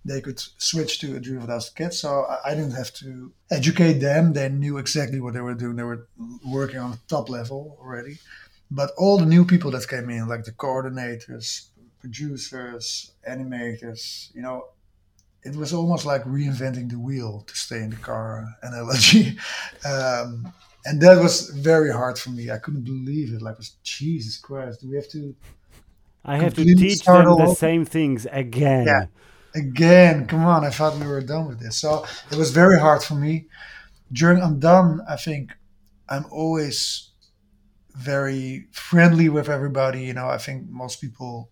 they could switch to a Dream Thousand Cats. So I, didn't have to educate them. They knew exactly what they were doing. They were working on top level already. But all the new people that came in, like the coordinators, producers, animators, you know, it was almost like reinventing the wheel to stay in the car analogy. Um, and that was very hard for me. I couldn't believe it. Like, Jesus Christ, do we have to I have to teach them the over. same things again. Yeah. again come on i thought we were done with this so it was very hard for me during Undone i think i'm always very friendly with everybody you know i think most people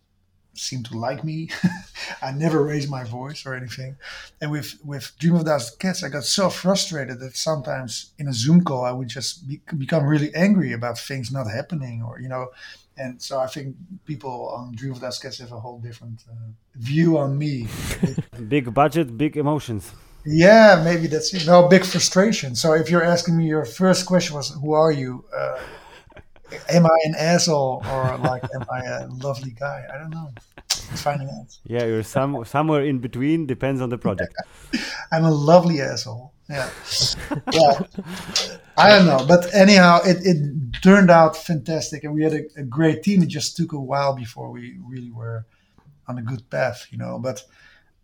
seem to like me i never raise my voice or anything and with with dream of thousand cats i got so frustrated that sometimes in a zoom call i would just be, become really angry about things not happening or you know and so i think people on dream of thousand cats have a whole different uh, view on me Big budget, big emotions. yeah, maybe that's it. No, big frustration. So if you're asking me, your first question was, "Who are you? Uh, am I an asshole or like am I a lovely guy? I don't know. Finding out. Yeah, you're some somewhere in between. Depends on the project. I'm a lovely asshole. Yeah, yeah. I don't know, but anyhow, it, it turned out fantastic, and we had a, a great team. It just took a while before we really were on a good path, you know. But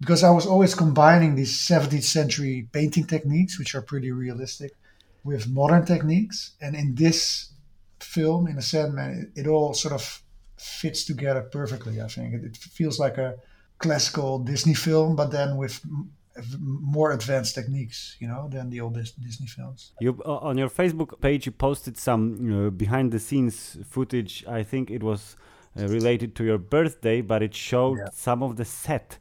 because I was always combining these 17th century painting techniques, which are pretty realistic, with modern techniques, and in this film, in a Sandman, it, it all sort of fits together perfectly. I think it, it feels like a classical Disney film, but then with more advanced techniques, you know, than the old Disney films. You uh, on your Facebook page, you posted some uh, behind the scenes footage. I think it was uh, related to your birthday, but it showed Yeah. some of the set,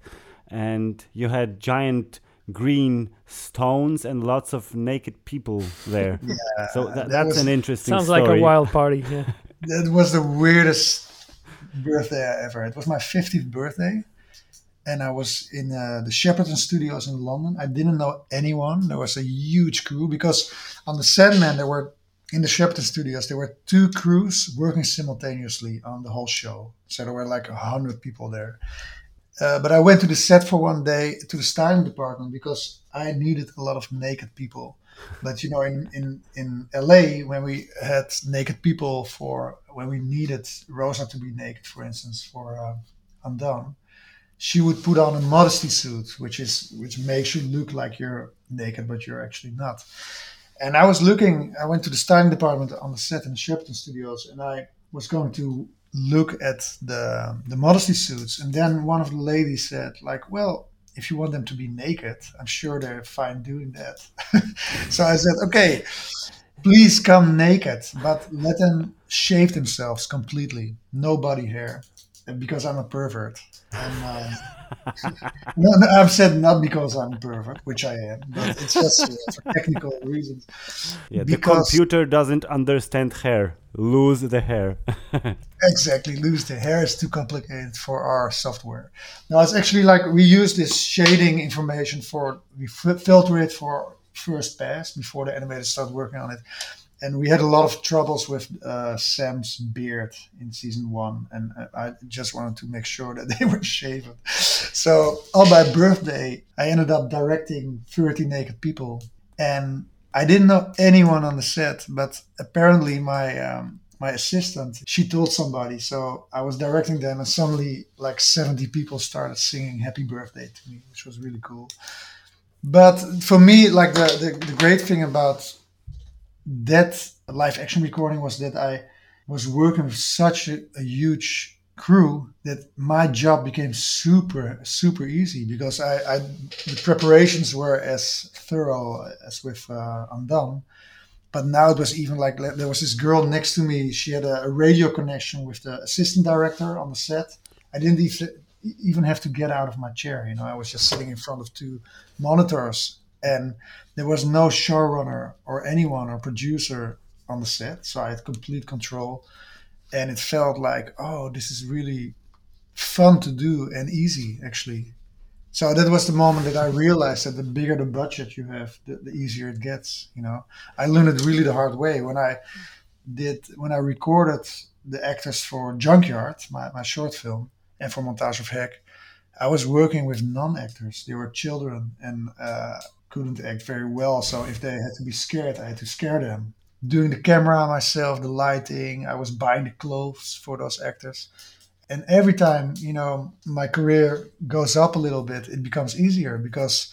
and you had giant green stones and lots of naked people there. Yeah, so that, that that's was- an interesting Sounds story. like a wild party. Yeah. That was the weirdest birthday I ever. It was my 50th birthday, and I was in uh, the Shepperton Studios in London. I didn't know anyone. There was a huge crew because on the Sandman there were in the Shepperton studios, there were two crews working simultaneously on the whole show. So there were like a hundred people there. Uh, but I went to the set for one day to the styling department because I needed a lot of naked people. But you know, in, in, in LA, when we had naked people for when we needed Rosa to be naked, for instance, for uh, Undone, she would put on a modesty suit, which is which makes you look like you're naked, but you're actually not. And I was looking. I went to the styling department on the set in the Shepperton Studios, and I was going to look at the the modesty suits. And then one of the ladies said, like, well, if you want them to be naked, I'm sure they're fine doing that. so I said, okay, please come naked, but let them shave themselves completely, no body hair because I'm a pervert. And, uh, no, no, I've said not because I'm a pervert, which I am, but it's just uh, for technical reasons. Yeah, because, the computer doesn't understand hair. Lose the hair. exactly, lose the hair is too complicated for our software. Now it's actually like we use this shading information for we filter it for first pass before the animators start working on it and we had a lot of troubles with uh, Sam's beard in season one, and I just wanted to make sure that they were shaven. So on my birthday, I ended up directing 30 naked people, and I didn't know anyone on the set, but apparently my um, my assistant she told somebody. So I was directing them, and suddenly like 70 people started singing "Happy Birthday" to me, which was really cool. But for me, like the, the, the great thing about that live action recording was that I was working with such a, a, huge crew that my job became super super easy because I, I the preparations were as thorough as with uh, Undone, but now it was even like there was this girl next to me. She had a, radio connection with the assistant director on the set. I didn't even even have to get out of my chair. You know, I was just sitting in front of two monitors and there was no showrunner or anyone or producer on the set so i had complete control and it felt like oh this is really fun to do and easy actually so that was the moment that i realized that the bigger the budget you have the, the easier it gets you know i learned it really the hard way when i did when i recorded the actors for junkyard my, my short film and for montage of heck i was working with non-actors they were children and uh, couldn't act very well. So if they had to be scared, I had to scare them. Doing the camera myself, the lighting, I was buying the clothes for those actors. And every time, you know, my career goes up a little bit, it becomes easier because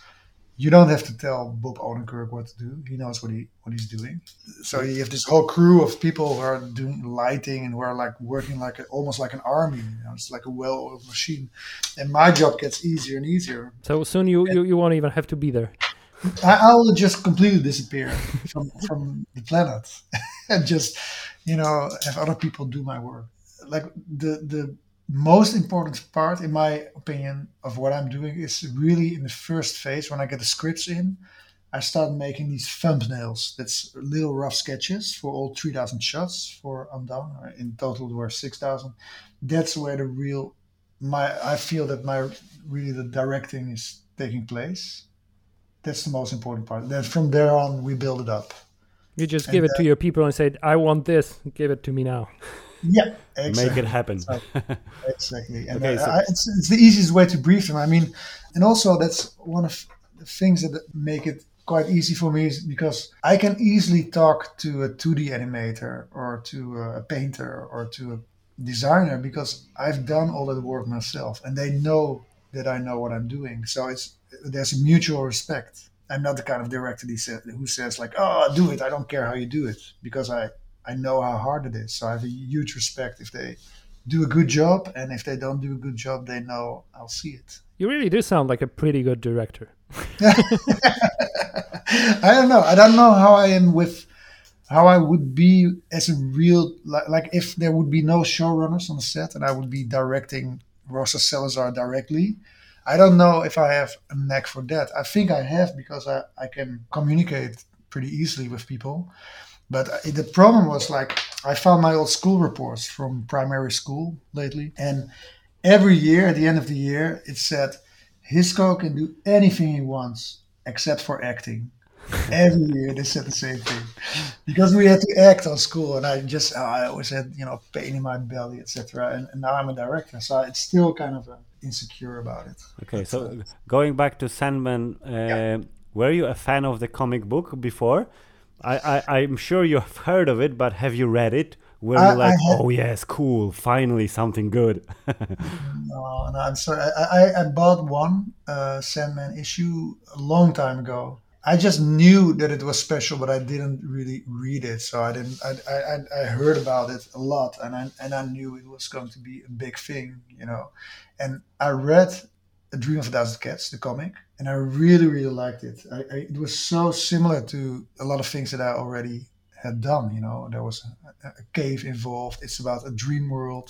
you don't have to tell Bob Odenkirk what to do. He knows what he what he's doing. So you have this whole crew of people who are doing lighting and who are like working like a, almost like an army. You know, it's like a well-oiled machine. And my job gets easier and easier. So soon you, you, you won't even have to be there. I, will just completely disappear from, from the planet and just, you know, have other people do my work. Like the the most important part, in my opinion, of what I'm doing is really in the first phase when I get the scripts in. I start making these thumbnails. That's little rough sketches for all 3,000 shots for Undone. In total, there were 6,000. That's where the real my I feel that my really the directing is taking place that's the most important part. Then from there on, we build it up. You just and give it to your people and say, "I want this. Give it to me now." Yeah, exactly. make it happen. So, exactly. And okay, uh, so. I, it's, it's the easiest way to brief them. I mean, and also that's one of the things that make it quite easy for me is because I can easily talk to a 2D animator or to a painter or to a designer because I've done all that work myself and they know that I know what I'm doing. So it's there's a mutual respect. I'm not the kind of director who says like, "Oh, do it. I don't care how you do it," because I I know how hard it is. So I have a huge respect if they do a good job, and if they don't do a good job, they know I'll see it. You really do sound like a pretty good director. I don't know. I don't know how I am with how I would be as a real like, like if there would be no showrunners on the set and I would be directing Rosa Salazar directly. I don't know if I have a knack for that. I think I have because I, I can communicate pretty easily with people. But the problem was like I found my old school reports from primary school lately, and every year at the end of the year it said Hisko can do anything he wants except for acting. Every year they said the same thing because we had to act on school, and I just I always had you know pain in my belly, etc. And, and, now I'm a director, so it's still kind of uh, insecure about it. Okay, so going back to Sandman, uh, yeah. were you a fan of the comic book before? I, I I'm sure you have heard of it, but have you read it? Were I, you like, had, oh yes, cool, finally something good? no, no, I'm sorry. I, I, I bought one uh, Sandman issue a long time ago. I just knew that it was special, but I didn't really read it. So I didn't. I, I, I heard about it a lot, and I and I knew it was going to be a big thing, you know. And I read A Dream of a Thousand Cats, the comic, and I really really liked it. I, I, it was so similar to a lot of things that I already had done. You know, there was a, a cave involved. It's about a dream world,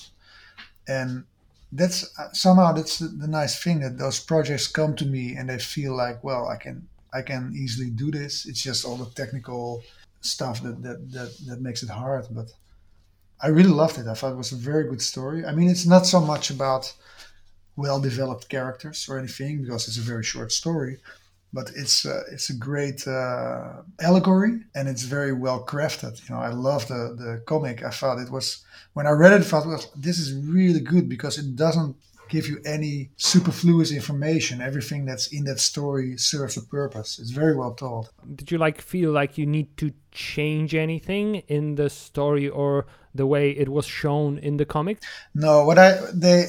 and that's uh, somehow that's the, the, nice thing that those projects come to me and they feel like, well, I can I can easily do this. It's just all the technical stuff that that that, that makes it hard, but. I really loved it. I thought it was a very good story. I mean, it's not so much about well developed characters or anything because it's a very short story, but it's uh, it's a great uh, allegory and it's very well crafted. You know, I love the the comic. I thought it was when I read it, I thought well, this is really good because it doesn't give you any superfluous information. Everything that's in that story serves a purpose. It's very well told. Did you like feel like you need to change anything in the story or the way it was shown in the comic? No, what I they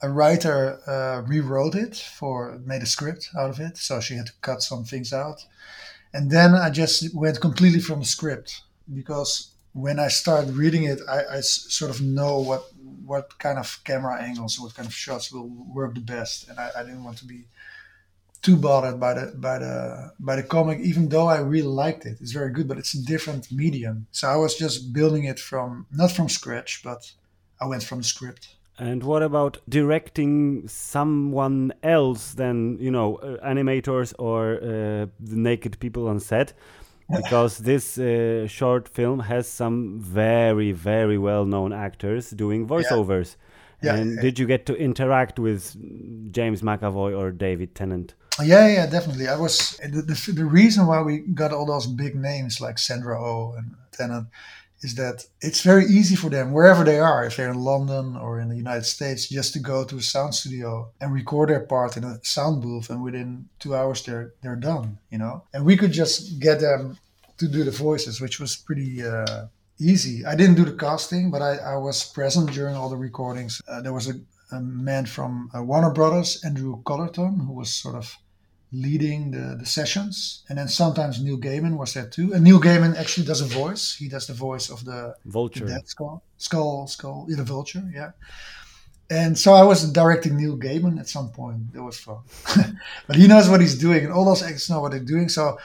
a writer uh, rewrote it for made a script out of it, so she had to cut some things out, and then I just went completely from the script because when I started reading it, I, I sort of know what what kind of camera angles, what kind of shots will work the best, and I, I didn't want to be too bothered by the by the by the comic, even though I really liked it. It's very good, but it's a different medium. So I was just building it from not from scratch, but I went from the script. And what about directing someone else than you know uh, animators or uh, the naked people on set? Because this uh, short film has some very very well known actors doing voiceovers. Yeah. Yeah. And did you get to interact with James McAvoy or David Tennant? Yeah, yeah, definitely. I was the, the, the reason why we got all those big names like Sandra Oh and Tennant is that it's very easy for them wherever they are, if they're in London or in the United States, just to go to a sound studio and record their part in a sound booth, and within two hours they're they're done, you know. And we could just get them to do the voices, which was pretty. Uh, easy. I didn't do the casting, but I, I was present during all the recordings. Uh, there was a, a man from uh, Warner Brothers, Andrew Collerton, who was sort of leading the, the sessions. And then sometimes Neil Gaiman was there too. And Neil Gaiman actually does a voice. He does the voice of the vulture. The skull, skull, skull, yeah, the vulture, yeah. And so I was directing Neil Gaiman at some point. It was fun. but he knows what he's doing, and all those actors know what they're doing. So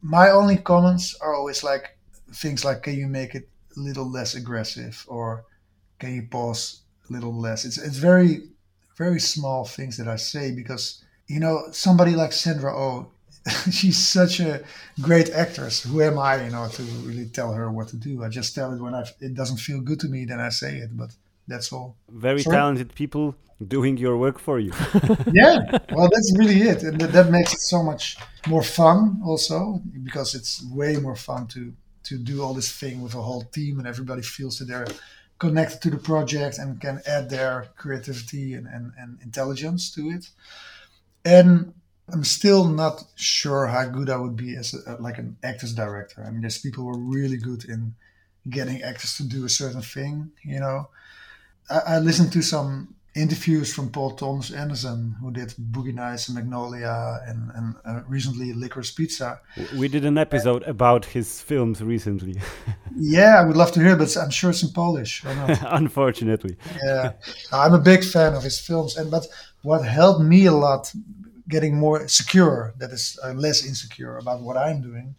my only comments are always like things like, can you make it a little less aggressive? Or can you pause a little less? It's, it's very, very small things that I say because you know, somebody like Sandra Oh, she's such a great actress. Who am I, you know, to really tell her what to do? I just tell it when I, it doesn't feel good to me, then I say it. But that's all. Very Sorry? talented people doing your work for you. yeah, well, that's really it, and that makes it so much more fun, also, because it's way more fun to to do all this thing with a whole team, and everybody feels that they're connected to the project and can add their creativity and, and, and intelligence to it and I'm still not sure how good I would be as a, like an actors director. I mean, there's people who are really good in getting actors to do a certain thing. You know, I, I listened to some interviews from Paul Thomas Anderson, who did Boogie Nights and Magnolia, and, and uh, recently Licorice Pizza. We did an episode about his films recently. yeah, I would love to hear, but I'm sure it's in Polish. Unfortunately. Yeah, I'm a big fan of his films, and but what helped me a lot getting more secure, that is uh, less insecure about what I'm doing,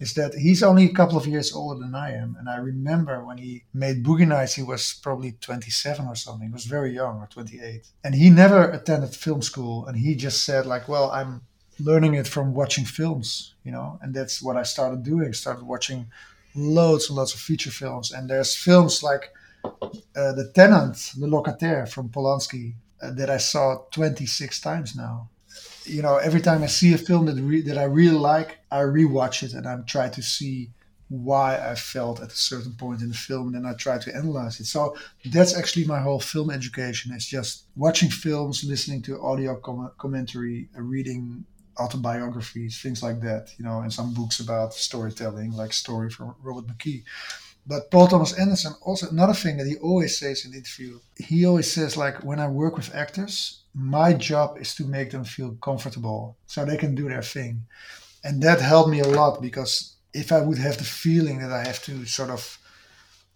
is that he's only a couple of years older than I am. And I remember when he made Boogie Nights, he was probably 27 or something. He was very young, or 28. And he never attended film school. And he just said, like, well, I'm learning it from watching films, you know. And that's what I started doing. Started watching loads and loads of feature films. And there's films like uh, The Tenant, Le Locataire from Polanski, uh, that I saw 26 times now you know, every time I see a film that re- that I really like, I rewatch it and I try to see why I felt at a certain point in the film, and then I try to analyze it. So that's actually my whole film education. It's just watching films, listening to audio com- commentary, reading autobiographies, things like that. You know, and some books about storytelling, like Story from Robert McKee. But Paul Thomas Anderson also another thing that he always says in the interview. He always says like when I work with actors, my job is to make them feel comfortable so they can do their thing. And that helped me a lot because if I would have the feeling that I have to sort of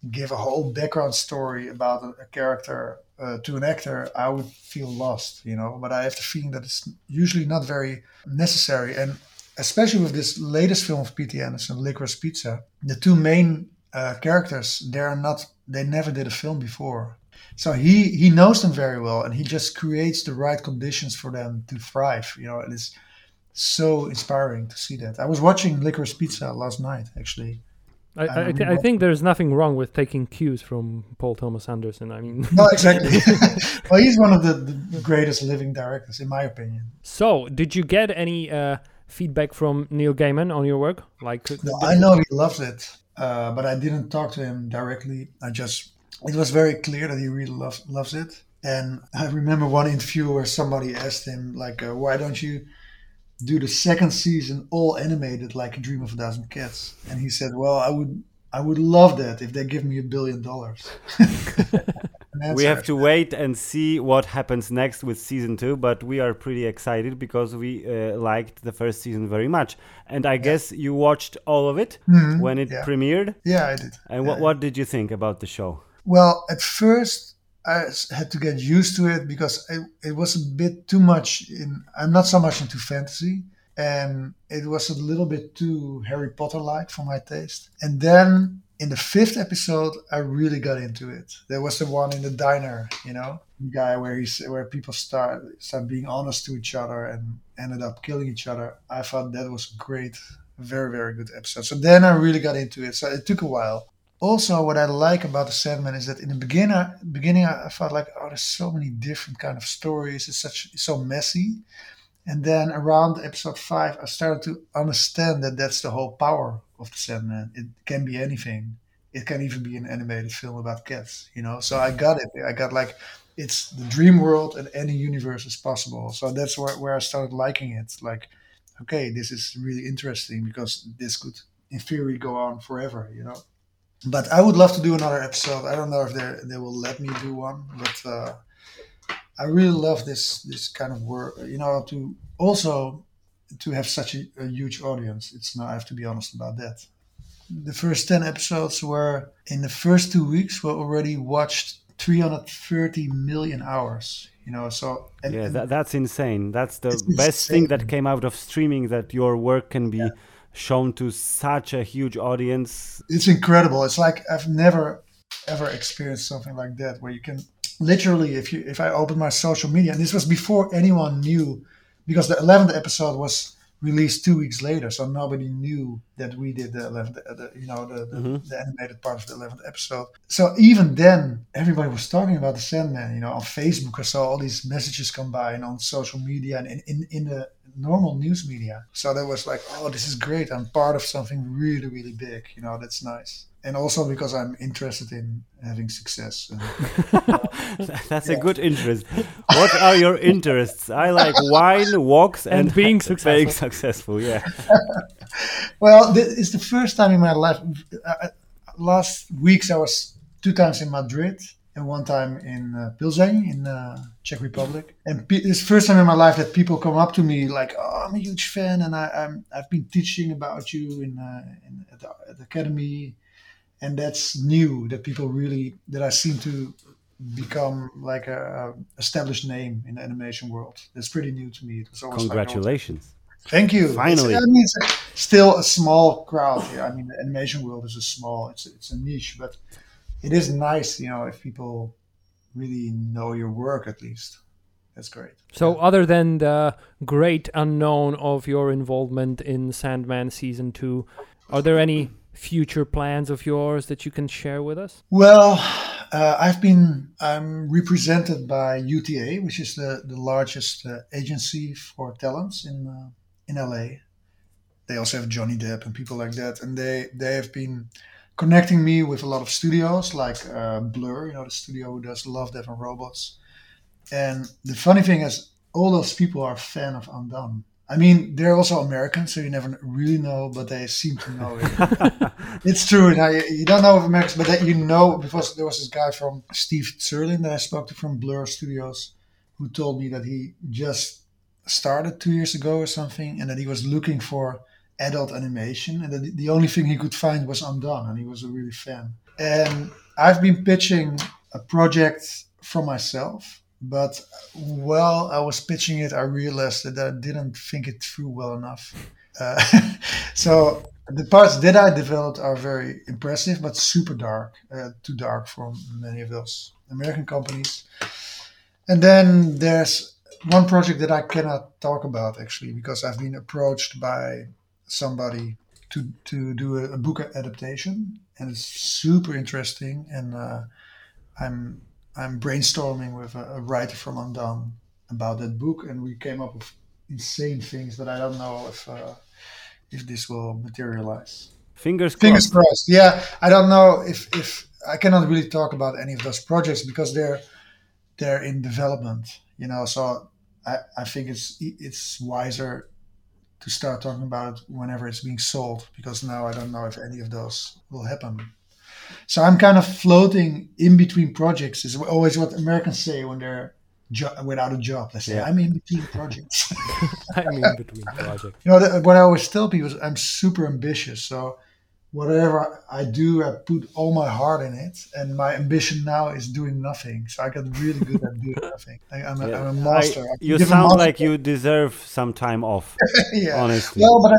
give a whole background story about a, character uh, to an actor, I would feel lost, you know. But I have the feeling that it's usually not very necessary. And especially with this latest film of P.T. Anderson, Licorice Pizza, the two main uh, characters, they're not, they never did a film before. So he he knows them very well, and he just creates the right conditions for them to thrive. You know, and it's so inspiring to see that. I was watching Licorice Pizza last night, actually. I, I, th- I, think there's nothing wrong with taking cues from Paul Thomas Anderson. I mean, no, exactly. well, he's one of the, the, greatest living directors, in my opinion. So, did you get any uh, feedback from Neil Gaiman on your work? Like, no, I know he loves it, uh, but I didn't talk to him directly. I just it was very clear that he really loves loves it. And I remember one interview where somebody asked him, like, uh, "Why don't you do the second season all animated, like a Dream of a Thousand Cats?" And he said, "Well, I would, I would love that if they give me a billion dollars." we have to wait and see what happens next with season two, but we are pretty excited because we uh, liked the first season very much. And I yeah. guess you watched all of it mm-hmm. when it yeah. premiered. Yeah, I did. And yeah, what what did you think about the show? Well, at first I had to get used to it because it, it was a bit too much in I'm not so much into fantasy and it was a little bit too Harry Potter like for my taste. And then in the fifth episode, I really got into it. There was the one in the diner, you know, the guy where he's where people start start being honest to each other and ended up killing each other. I thought that was great, very very good episode. So then I really got into it. So it took a while, also what I like about the Sandman is that in the beginning, beginning I felt like oh, there's so many different kind of stories. It's such it's so messy, and then around episode five, I started to understand that that's the whole power of the Sandman. It can be anything. It can even be an animated film about cats. You know, so I got it. I got like it's the dream world and any universe is possible. So that's where where I started liking it. Like, okay, this is really interesting because this could in theory go on forever. You know but I would love to do another episode. I don't know if they they will let me do one, but uh, I really love this this kind of work. You know, to also to have such a, a, huge audience. It's not. I have to be honest about that. The first ten episodes were in the first two weeks. were already watched 330 million hours. You know, so and, yeah, that, that's insane. That's the best insane. thing that came out of streaming. That your work can be. Yeah shown to such a huge audience. It's incredible. It's like I've never ever experienced something like that where you can literally if you if I open my social media and this was before anyone knew because the 11th episode was released two weeks later, so nobody knew that we did the 11th, the, you know, the, the, mm-hmm. the, animated part of the 11th episode. So even then, everybody was talking about the Sandman, you know, on Facebook. I saw all these messages come by and on social media and in, in, in the normal news media. So that was like, oh, this is great. I'm part of something really, really big. You know, that's nice. And also because I'm interested in having success. that's yeah. a good interest. What are your interests? I like wine, walks, and, and being successful. Being successful, yeah. well, it's the first time in my life. Uh, last weeks I was two times in Madrid and one time in uh, Plzeň in uh, Czech Republic. And pe- it's first time in my life that people come up to me like, "Oh, I'm a huge fan, and I, am I've been teaching about you in, uh, in at, the, at, the, academy." And that's new that people really that I seem to become like a, a established name in the animation world. That's pretty new to me. It was always Congratulations. Like, Thank you. Finally, it's, I mean, it's still a small crowd. Here. I mean, the animation world is a small. It's it's a niche, but it is nice, you know, if people really know your work at least. That's great. So, yeah. other than the great unknown of your involvement in Sandman season two, are there any future plans of yours that you can share with us? Well, Uh, I've been I'm represented by UTA, which is the the largest uh, agency for talents in uh, in LA. They also have Johnny Depp and people like that, and they they have been connecting me with a lot of studios like uh, Blur, you know, the studio who does Love, Death and Robots. And the funny thing is, all those people are a fan of Undone. I mean, they're also American, so you never really know, but they seem to know it. it's true. Now, you, you don't know of Americans, but that you know because there was this guy from Steve Zerlin that I spoke to from Blur Studios who told me that he just started two years ago or something and that he was looking for adult animation and that the only thing he could find was Undone and he was a really fan. And I've been pitching a project for myself but while I was pitching it, I realized that I didn't think it through well enough. Uh, so the parts that I developed are very impressive, but super dark, uh, too dark for many of those American companies. And then there's one project that I cannot talk about actually because I've been approached by somebody to to do a, a book adaptation, and it's super interesting. And uh, I'm I'm brainstorming with a, a, writer from Undone about that book, and we came up with insane things. But I don't know if uh, if this will materialize. Fingers crossed. Fingers crossed. Yeah, I don't know if if I cannot really talk about any of those projects because they're they're in development. You know, so I, I think it's it's wiser to start talking about it whenever it's being sold because now I don't know if any of those will happen. So I'm kind of floating in between projects. Is always what Americans say when they're jo- without a job. They say yeah. I'm in between projects. I'm in between projects. You know what I always tell people is I'm super ambitious. So whatever I do, I put all my heart in it. And my ambition now is doing nothing. So I got really good at doing nothing. I, am a, yeah. a master. I, you sound master. like you deserve some time off. yeah. Honestly. Well, but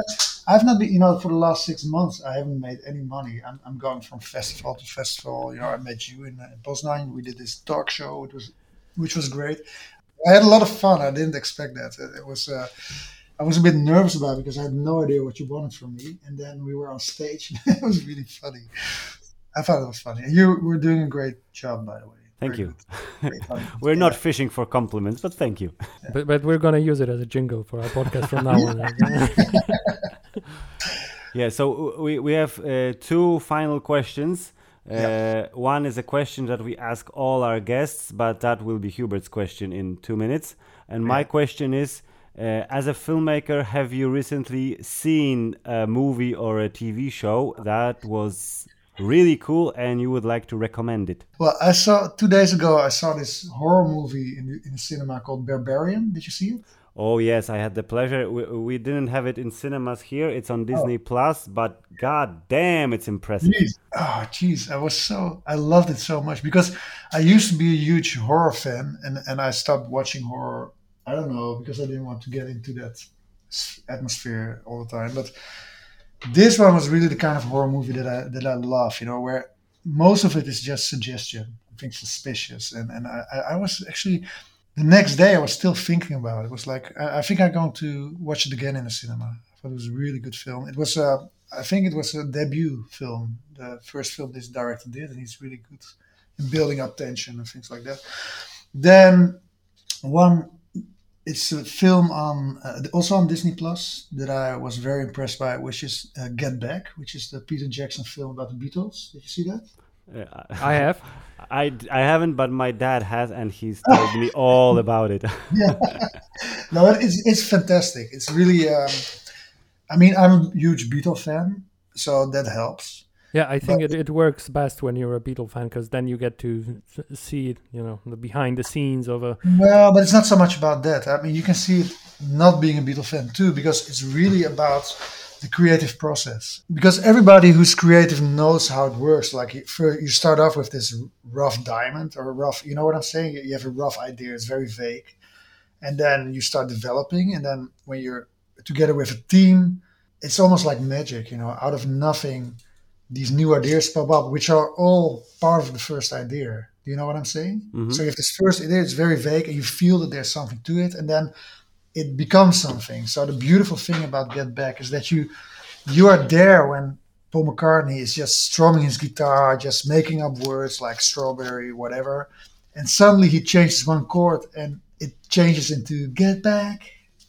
I, have not been, you know, for the last six months, I haven't made any money. I'm, I'm going from festival to festival. You know, I met you in, in Poznan. We did this talk show. It was, which was great. I had a lot of fun. I didn't expect that. It, it was, uh, I was a bit nervous about it because I had no idea what you wanted from me. And then we were on stage. it was really funny. I thought it was funny. You were doing a great job, by the way. Thank Very you. we're yeah. not fishing for compliments, but thank you. Yeah. But, but we're going to use it as a jingle for our podcast from now on. yeah, so we, we have uh, two final questions. Uh, yeah. One is a question that we ask all our guests, but that will be Hubert's question in two minutes. And my question is uh, as a filmmaker, have you recently seen a movie or a TV show that was really cool and you would like to recommend it? Well, I saw two days ago. I saw this horror movie in the, in the cinema called Barbarian. Did you see it? Oh yes, I had the pleasure. We, we didn't have it in cinemas here. It's on Disney oh. Plus, but god damn, it's impressive. Jeez. Oh jeez, I was so I loved it so much because I used to be a huge horror fan, and and I stopped watching horror I don't know because I didn't want to get into that atmosphere all the time. But this one was really the kind of horror movie that I that I love. You know, where most of it is just suggestion, things suspicious, and and I, I was actually the next day I was still thinking about it. it was like I, I, think I'm going to watch it again in the cinema. I thought it was a really good film. It was a I think it was a debut film, the first film this director did, and he's really good in building up tension and things like that. Then one it's a film on uh, also on Disney Plus that I was very impressed by, which is uh, Get Back, which is the Peter Jackson film about the Beatles. Did you see that? I have. I, I haven't, but my dad has, and he's told me all about it. yeah, no, it's it's fantastic. It's really. Um, I mean, I'm a huge Beatle fan, so that helps. Yeah, I think it, it works best when you're a Beatle fan because then you get to see, you know, the behind the scenes of a. Well, but it's not so much about that. I mean, you can see it not being a Beatle fan too because it's really about the creative process. Because everybody who's creative knows how it works. Like uh, you start off with this rough diamond or rough, you know what I'm saying? You have a rough idea, it's very vague. And then you start developing. And then when you're together with a team, it's almost like magic, you know, out of nothing these new ideas pop up, which are all part of the first idea. Do you know what I'm saying? Mm-hmm. So you have this first idea, it's very vague, and you feel that there's something to it, and then it becomes something. So the beautiful thing about Get Back is that you you are there when Paul McCartney is just strumming his guitar, just making up words like strawberry, whatever. And suddenly he changes one chord and it changes into get back,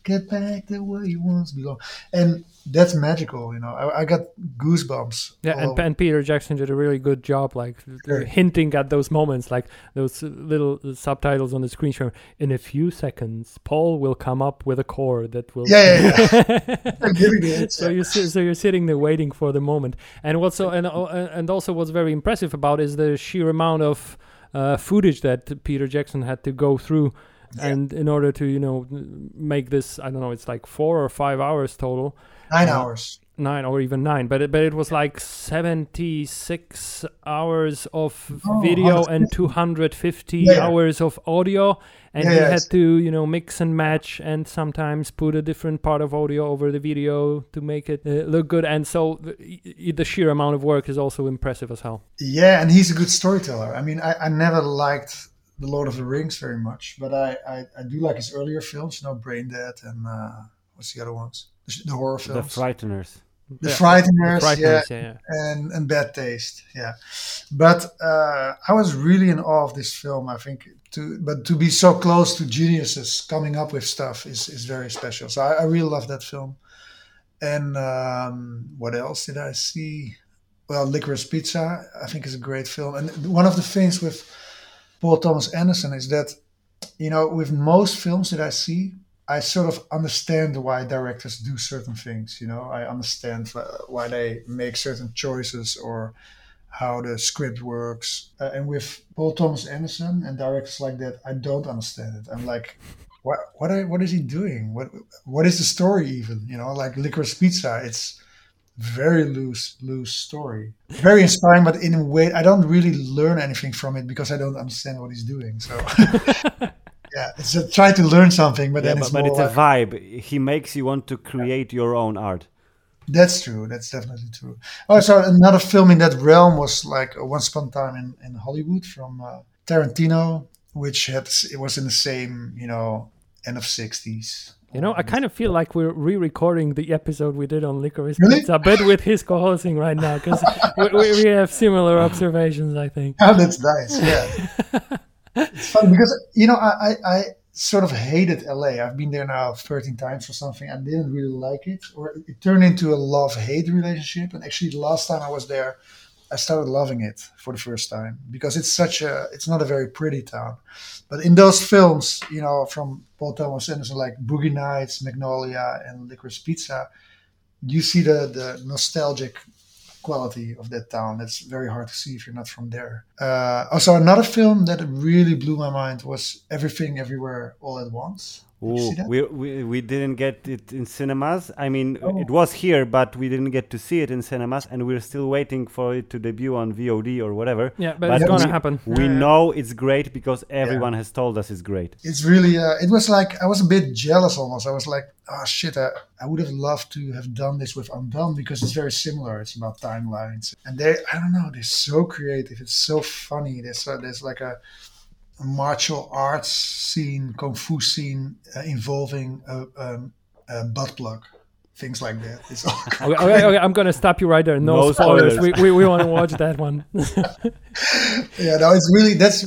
get back the way you once belong. And that's magical, you know. I, I got goosebumps. Yeah, and, and Peter Jackson did a really good job, like Sure. hinting at those moments, like those little subtitles on the screen show. In a few seconds, Paul will come up with a chord that will. Yeah, yeah, it. so you si- so you're sitting there waiting for the moment, and what's so and uh, and also what's very impressive about is the sheer amount of uh, footage that Peter Jackson had to go through, Yeah. and in order to you know make this, I don't know, it's like four or five hours total Nine uh, hours. nine or even nine but it, but it was like 76 hours of Oh, video and 250 Yeah, yeah. hours of audio and Yeah, he had to you know mix and match and sometimes put a different part of audio over the video to make it uh, look good and so the, the sheer amount of work is also impressive as hell Yeah, and he's a good storyteller. I mean, I, I never liked The Lord of the Rings very much, but I, I, I do like his earlier films, you know, Brain Dead and uh, what's the other ones? The, sh- the horror The films. Frighteners. The Yeah, Frighteners, The yeah, Frighteners, yeah, yeah. and, and Bad Taste, yeah. But uh, I was really in awe of this film. I think to but to be so close to geniuses coming up with stuff is, is very special. So I, I really love that film. And um, what else did I see? Well, Licorice Pizza, I think is a great film. And one of the things with Paul Thomas Anderson is that, you know, with most films that I see, I sort of understand why directors do certain things. You know, I understand why they make certain choices or how the script works. Uh, and with Paul Thomas Anderson and directors like that, I don't understand it. I'm like, what? What? Are, what is he doing? What? What is the story even? You know, like Licorice Pizza. It's very loose, loose story. Very inspiring, but in a way, I don't really learn anything from it because I don't understand what he's doing. So. Yeah, it's a, try to learn something, but Yeah, then but, it's but more it's like, a vibe. He makes you want to create your own art. That's true. That's definitely true. Oh, so another film in that realm was like uh, Once Upon a Time in, in Hollywood from uh, Tarantino, which had it was in the same you know end of sixties. You know, I kind of feel like we're re-recording the episode we did on Licorice Really? Pizza, but with his co-hosting right now, because we, we, we have similar observations, I think. Oh, that's nice. Yeah, it's fun because you know I, I I sort of hated LA. I've been there now thirteen times or something. I didn't really like it, or it turned into a love hate relationship. And actually, the last time I was there, I started loving it for the first time because it's such a it's not a very pretty town. But in those films, you know, from Paul Thomas Anderson, like Boogie Nights, Magnolia, and Licorice Pizza, you see the the nostalgic quality of that town. That's very hard to see if you're not from there. Uh, also, another film that really blew my mind was Everything Everywhere All at Once. Did you Ooh, we, we we didn't get it in cinemas. I mean, Oh. it was here, but we didn't get to see it in cinemas, and we're still waiting for it to debut on VOD or whatever. Yeah, but, But it's gonna we- happen. We Yeah. know it's great because everyone has told us it's great. It's really, uh, it was like, I was a bit jealous almost. I was like, oh shit, I, I would have loved to have done this with Undone because it's very similar. It's about timelines. And they, I don't know, they're so creative. It's so funny. There's, uh, there's like a, a martial arts scene, kung fu scene uh, involving a, um, a butt plug, things like that. It's all Okay, okay, okay, I'm gonna stop you right there. No, No spoilers. spoilers. We, we, we want to watch that one. yeah, no, it's really that's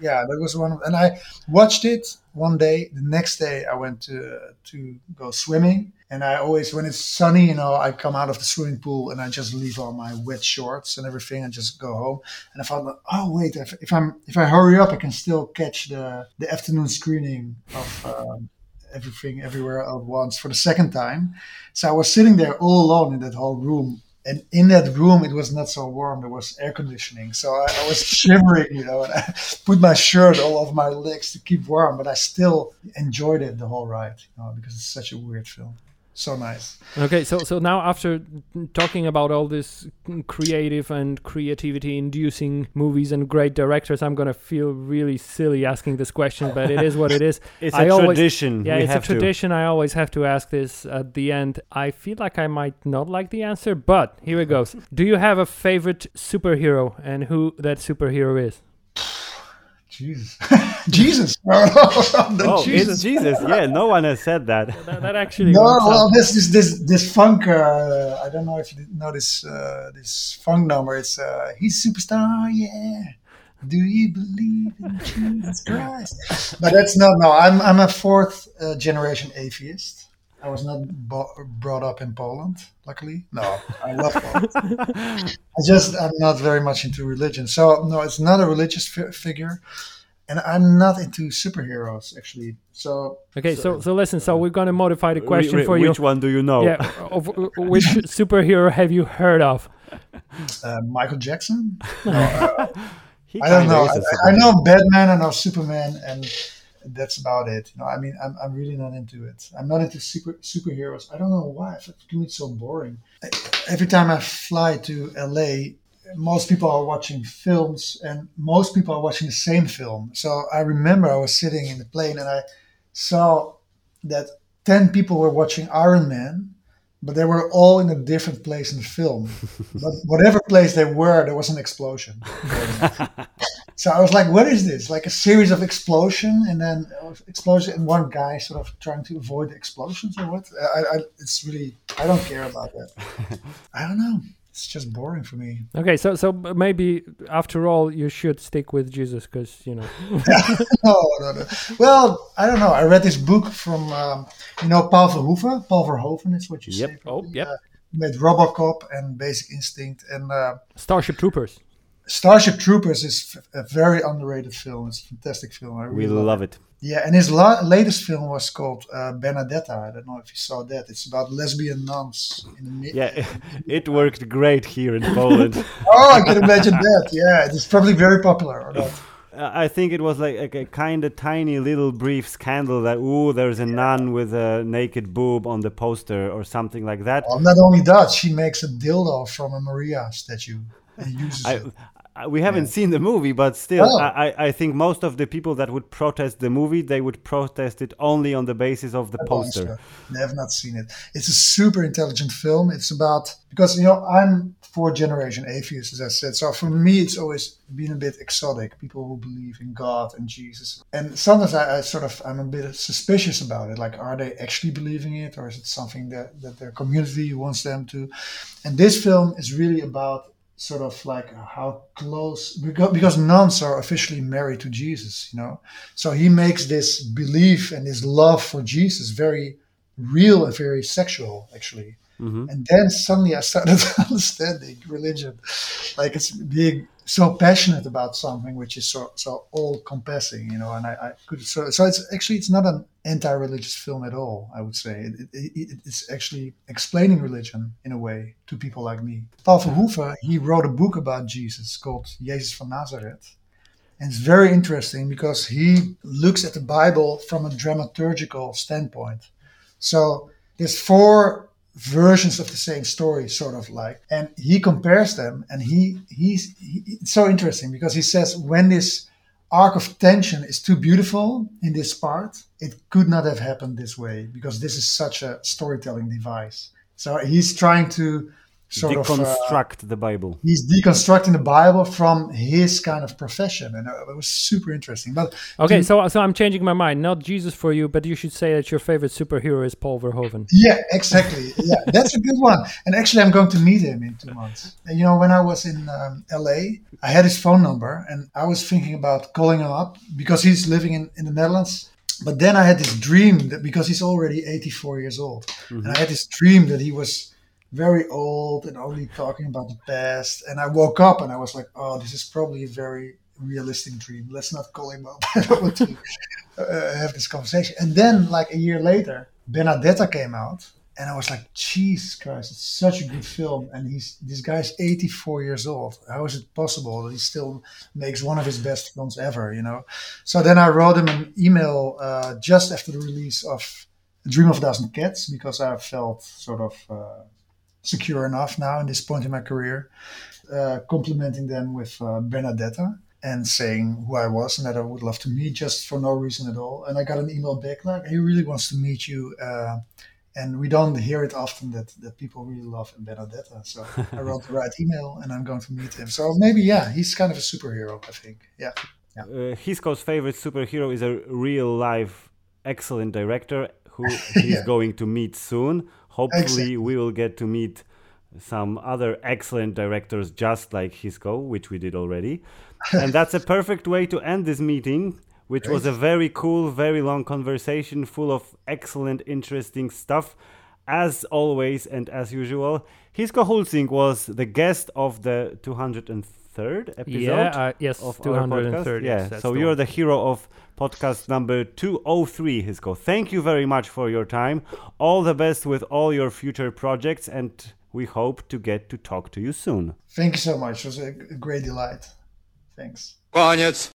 yeah, that was one. Of, and I watched it one day. The next day, I went to to go swimming, and I always when it's sunny, you know, I come out of the swimming pool and I just leave all my wet shorts and everything and just go home. And I found that oh wait, if, if I'm if I hurry up, I can still catch the the afternoon screening of. Um, everything everywhere at once for the second time. So i was sitting there all alone in that whole room. And in that room it was not so warm. There was air conditioning. So i, I was shivering you know and i put my shirt all over my legs to keep warm. But i still enjoyed it the whole ride you know because it's such a weird film so nice Okay, so so now after talking about all this creative and creativity inducing movies and great directors, I'm gonna feel really silly asking this question, but it is what it is. It's I a always- tradition. Yeah, we it's a have to. tradition. I always have to ask this at the end. I feel like I might not like the answer, but here it goes. Do you have a favorite superhero and who that superhero is? Jesus. Jesus. No, no, no, Oh, Jesus. it's Jesus. Yeah, no one has said that. That, that actually. No, works out. well, this is this this funk. Uh, I don't know if you know this uh, this funk number. It's uh, he's superstar, yeah. Do you believe in Jesus Christ? But that's not. No, I'm I'm a fourth uh, generation atheist. I was not bo- brought up in Poland, luckily. No, I love Poland. I just I'm not very much into religion. So no, it's not a religious fi- figure, and I'm not into superheroes actually. So Okay, so so listen. So we're gonna modify the question Wh- wh- for you. Which one do you know? Yeah, of, uh, which superhero have you heard of? uh, Michael Jackson. No, uh, I don't know. is a I, I superhero. know Batman, and I know Superman, and that's about it. You know, I mean, I'm, I'm really not into it. I'm not into super superheroes. I don't know why. I find it so boring. I- Every time I fly to LA, most people are watching films, and most people are watching the same film. So I remember I was sitting in the plane, and I saw that ten people were watching Iron Man. But they were all in a different place in the film. but whatever place they were, there was an explosion. So I was like, "What is this? Like a series of explosion, and then explosion, and one guy sort of trying to avoid the explosions, or what? I, I, it's really, I don't care about that. I don't know. It's just boring for me. Okay, so so maybe after all you should stick with Jesus because you know. no, no, no. Well, I don't know. I read this book from, um, you know, Paul Verhoeven. Paul Verhoeven is what you Yep. say. Oh, probably. yep. Uh, he made RoboCop and Basic Instinct, and uh, Starship Troopers. Starship Troopers is f- a very underrated film. It's a fantastic film. I We really love it. Yeah, and his la- latest film was called uh, Benedetta. I don't know if you saw that. It's about lesbian nuns in the mid. Yeah, it worked great here in Poland. Oh, I can imagine that. Yeah, it's probably very popular. Or not. Uh, I think it was like, like a kind of tiny little brief scandal that ooh, there's a nun with a naked boob on the poster or something like that. Well, not only that, she makes a dildo from a Maria statue and uses it. I, we haven't seen the movie, but still, Oh. I, I- I think most of the people that would protest the movie, they would protest it only on the basis of the poster. They have not seen it. It's a super intelligent film. It's about because you know I'm fourth generation atheist, as I said. So for me, it's always been a bit exotic. People who believe in God and Jesus, and sometimes I, I sort of I'm a bit suspicious about it. Like, are they actually believing it, or is it something that that their community wants them to? And this film is really about sort of like how close because, because nuns are officially married to Jesus, you know. So he makes this belief and this love for Jesus very real and very sexual, actually. Mhm. And then suddenly I started understanding religion, like it's being so passionate about something which is so so all compassing, you know. And I, I could so so it's actually it's not an anti-religious film at all. I would say it, it, it, it's actually explaining religion in a way to people like me. Paul Verhoeven he wrote a book about Jesus called Jesus van Nazareth. And it's very interesting because he looks at the Bible from a dramaturgical standpoint. So there's four versions of the same story, sort of like, and he compares them, and he he's he, it's so interesting because he says when this arc of tension is too beautiful in this part, it could not have happened this way because this is such a storytelling device. So he's trying to sort of uh, Deconstruct the Bible. he's deconstructing the Bible from his kind of profession, and uh, it was super interesting. But Okay, to- so so I'm changing my mind. Not Jesus for you, but you should say that your favorite superhero is Paul Verhoeven. Yeah, exactly. Yeah, that's a good one. And actually, I'm going to meet him in two months. And, you know, when I was in um, LA, I had his phone number and I was thinking about calling him up because he's living in, in the Netherlands. But then I had this dream that because he's already 84 years old, and I had this dream that he was very old and only talking about the past. And I woke up and I was like, oh, this is probably a very realistic dream. Let's not call him up. To uh, have this conversation. And then, like a year later, Benedetta came out, and I was like, Jesus Christ, it's such a good film. And he's this guy's 84 years old. How is it possible that he still makes one of his best films ever? You know. So then I wrote him an email uh, just after the release of Dream of a Thousand Cats because I felt sort of. Uh, secure enough now in this point in my career, uh, complimenting them with uh, Bernadetta and saying who I was and that I would love to meet just for no reason at all. And I got an email back like, he really wants to meet you. Uh, and we don't hear it often that, that people really love Bernadetta. So I wrote the right email and I'm going to meet him. So maybe, yeah, he's kind of a superhero, I think. Yeah. Yeah. Uh, Hisko's favorite superhero is a real life excellent director who he's Yeah. going to meet soon. Hopefully, Exactly. we will get to meet some other excellent directors just like Hisko, which we did already. and that's a perfect way to end this meeting, which was a very cool, very long conversation full of excellent, interesting stuff. As always and as usual, Hisko Hulsing was the guest of the 203rd episode Yeah, uh, yes, of our podcast. 230. Yeah, yes, so you're one. the hero of podcast number 203, Hisko. Thank you very much for your time. All the best with all your future projects, and we hope to get to talk to you soon. Thank you so much. It was a, a great delight. Thanks. Koniec.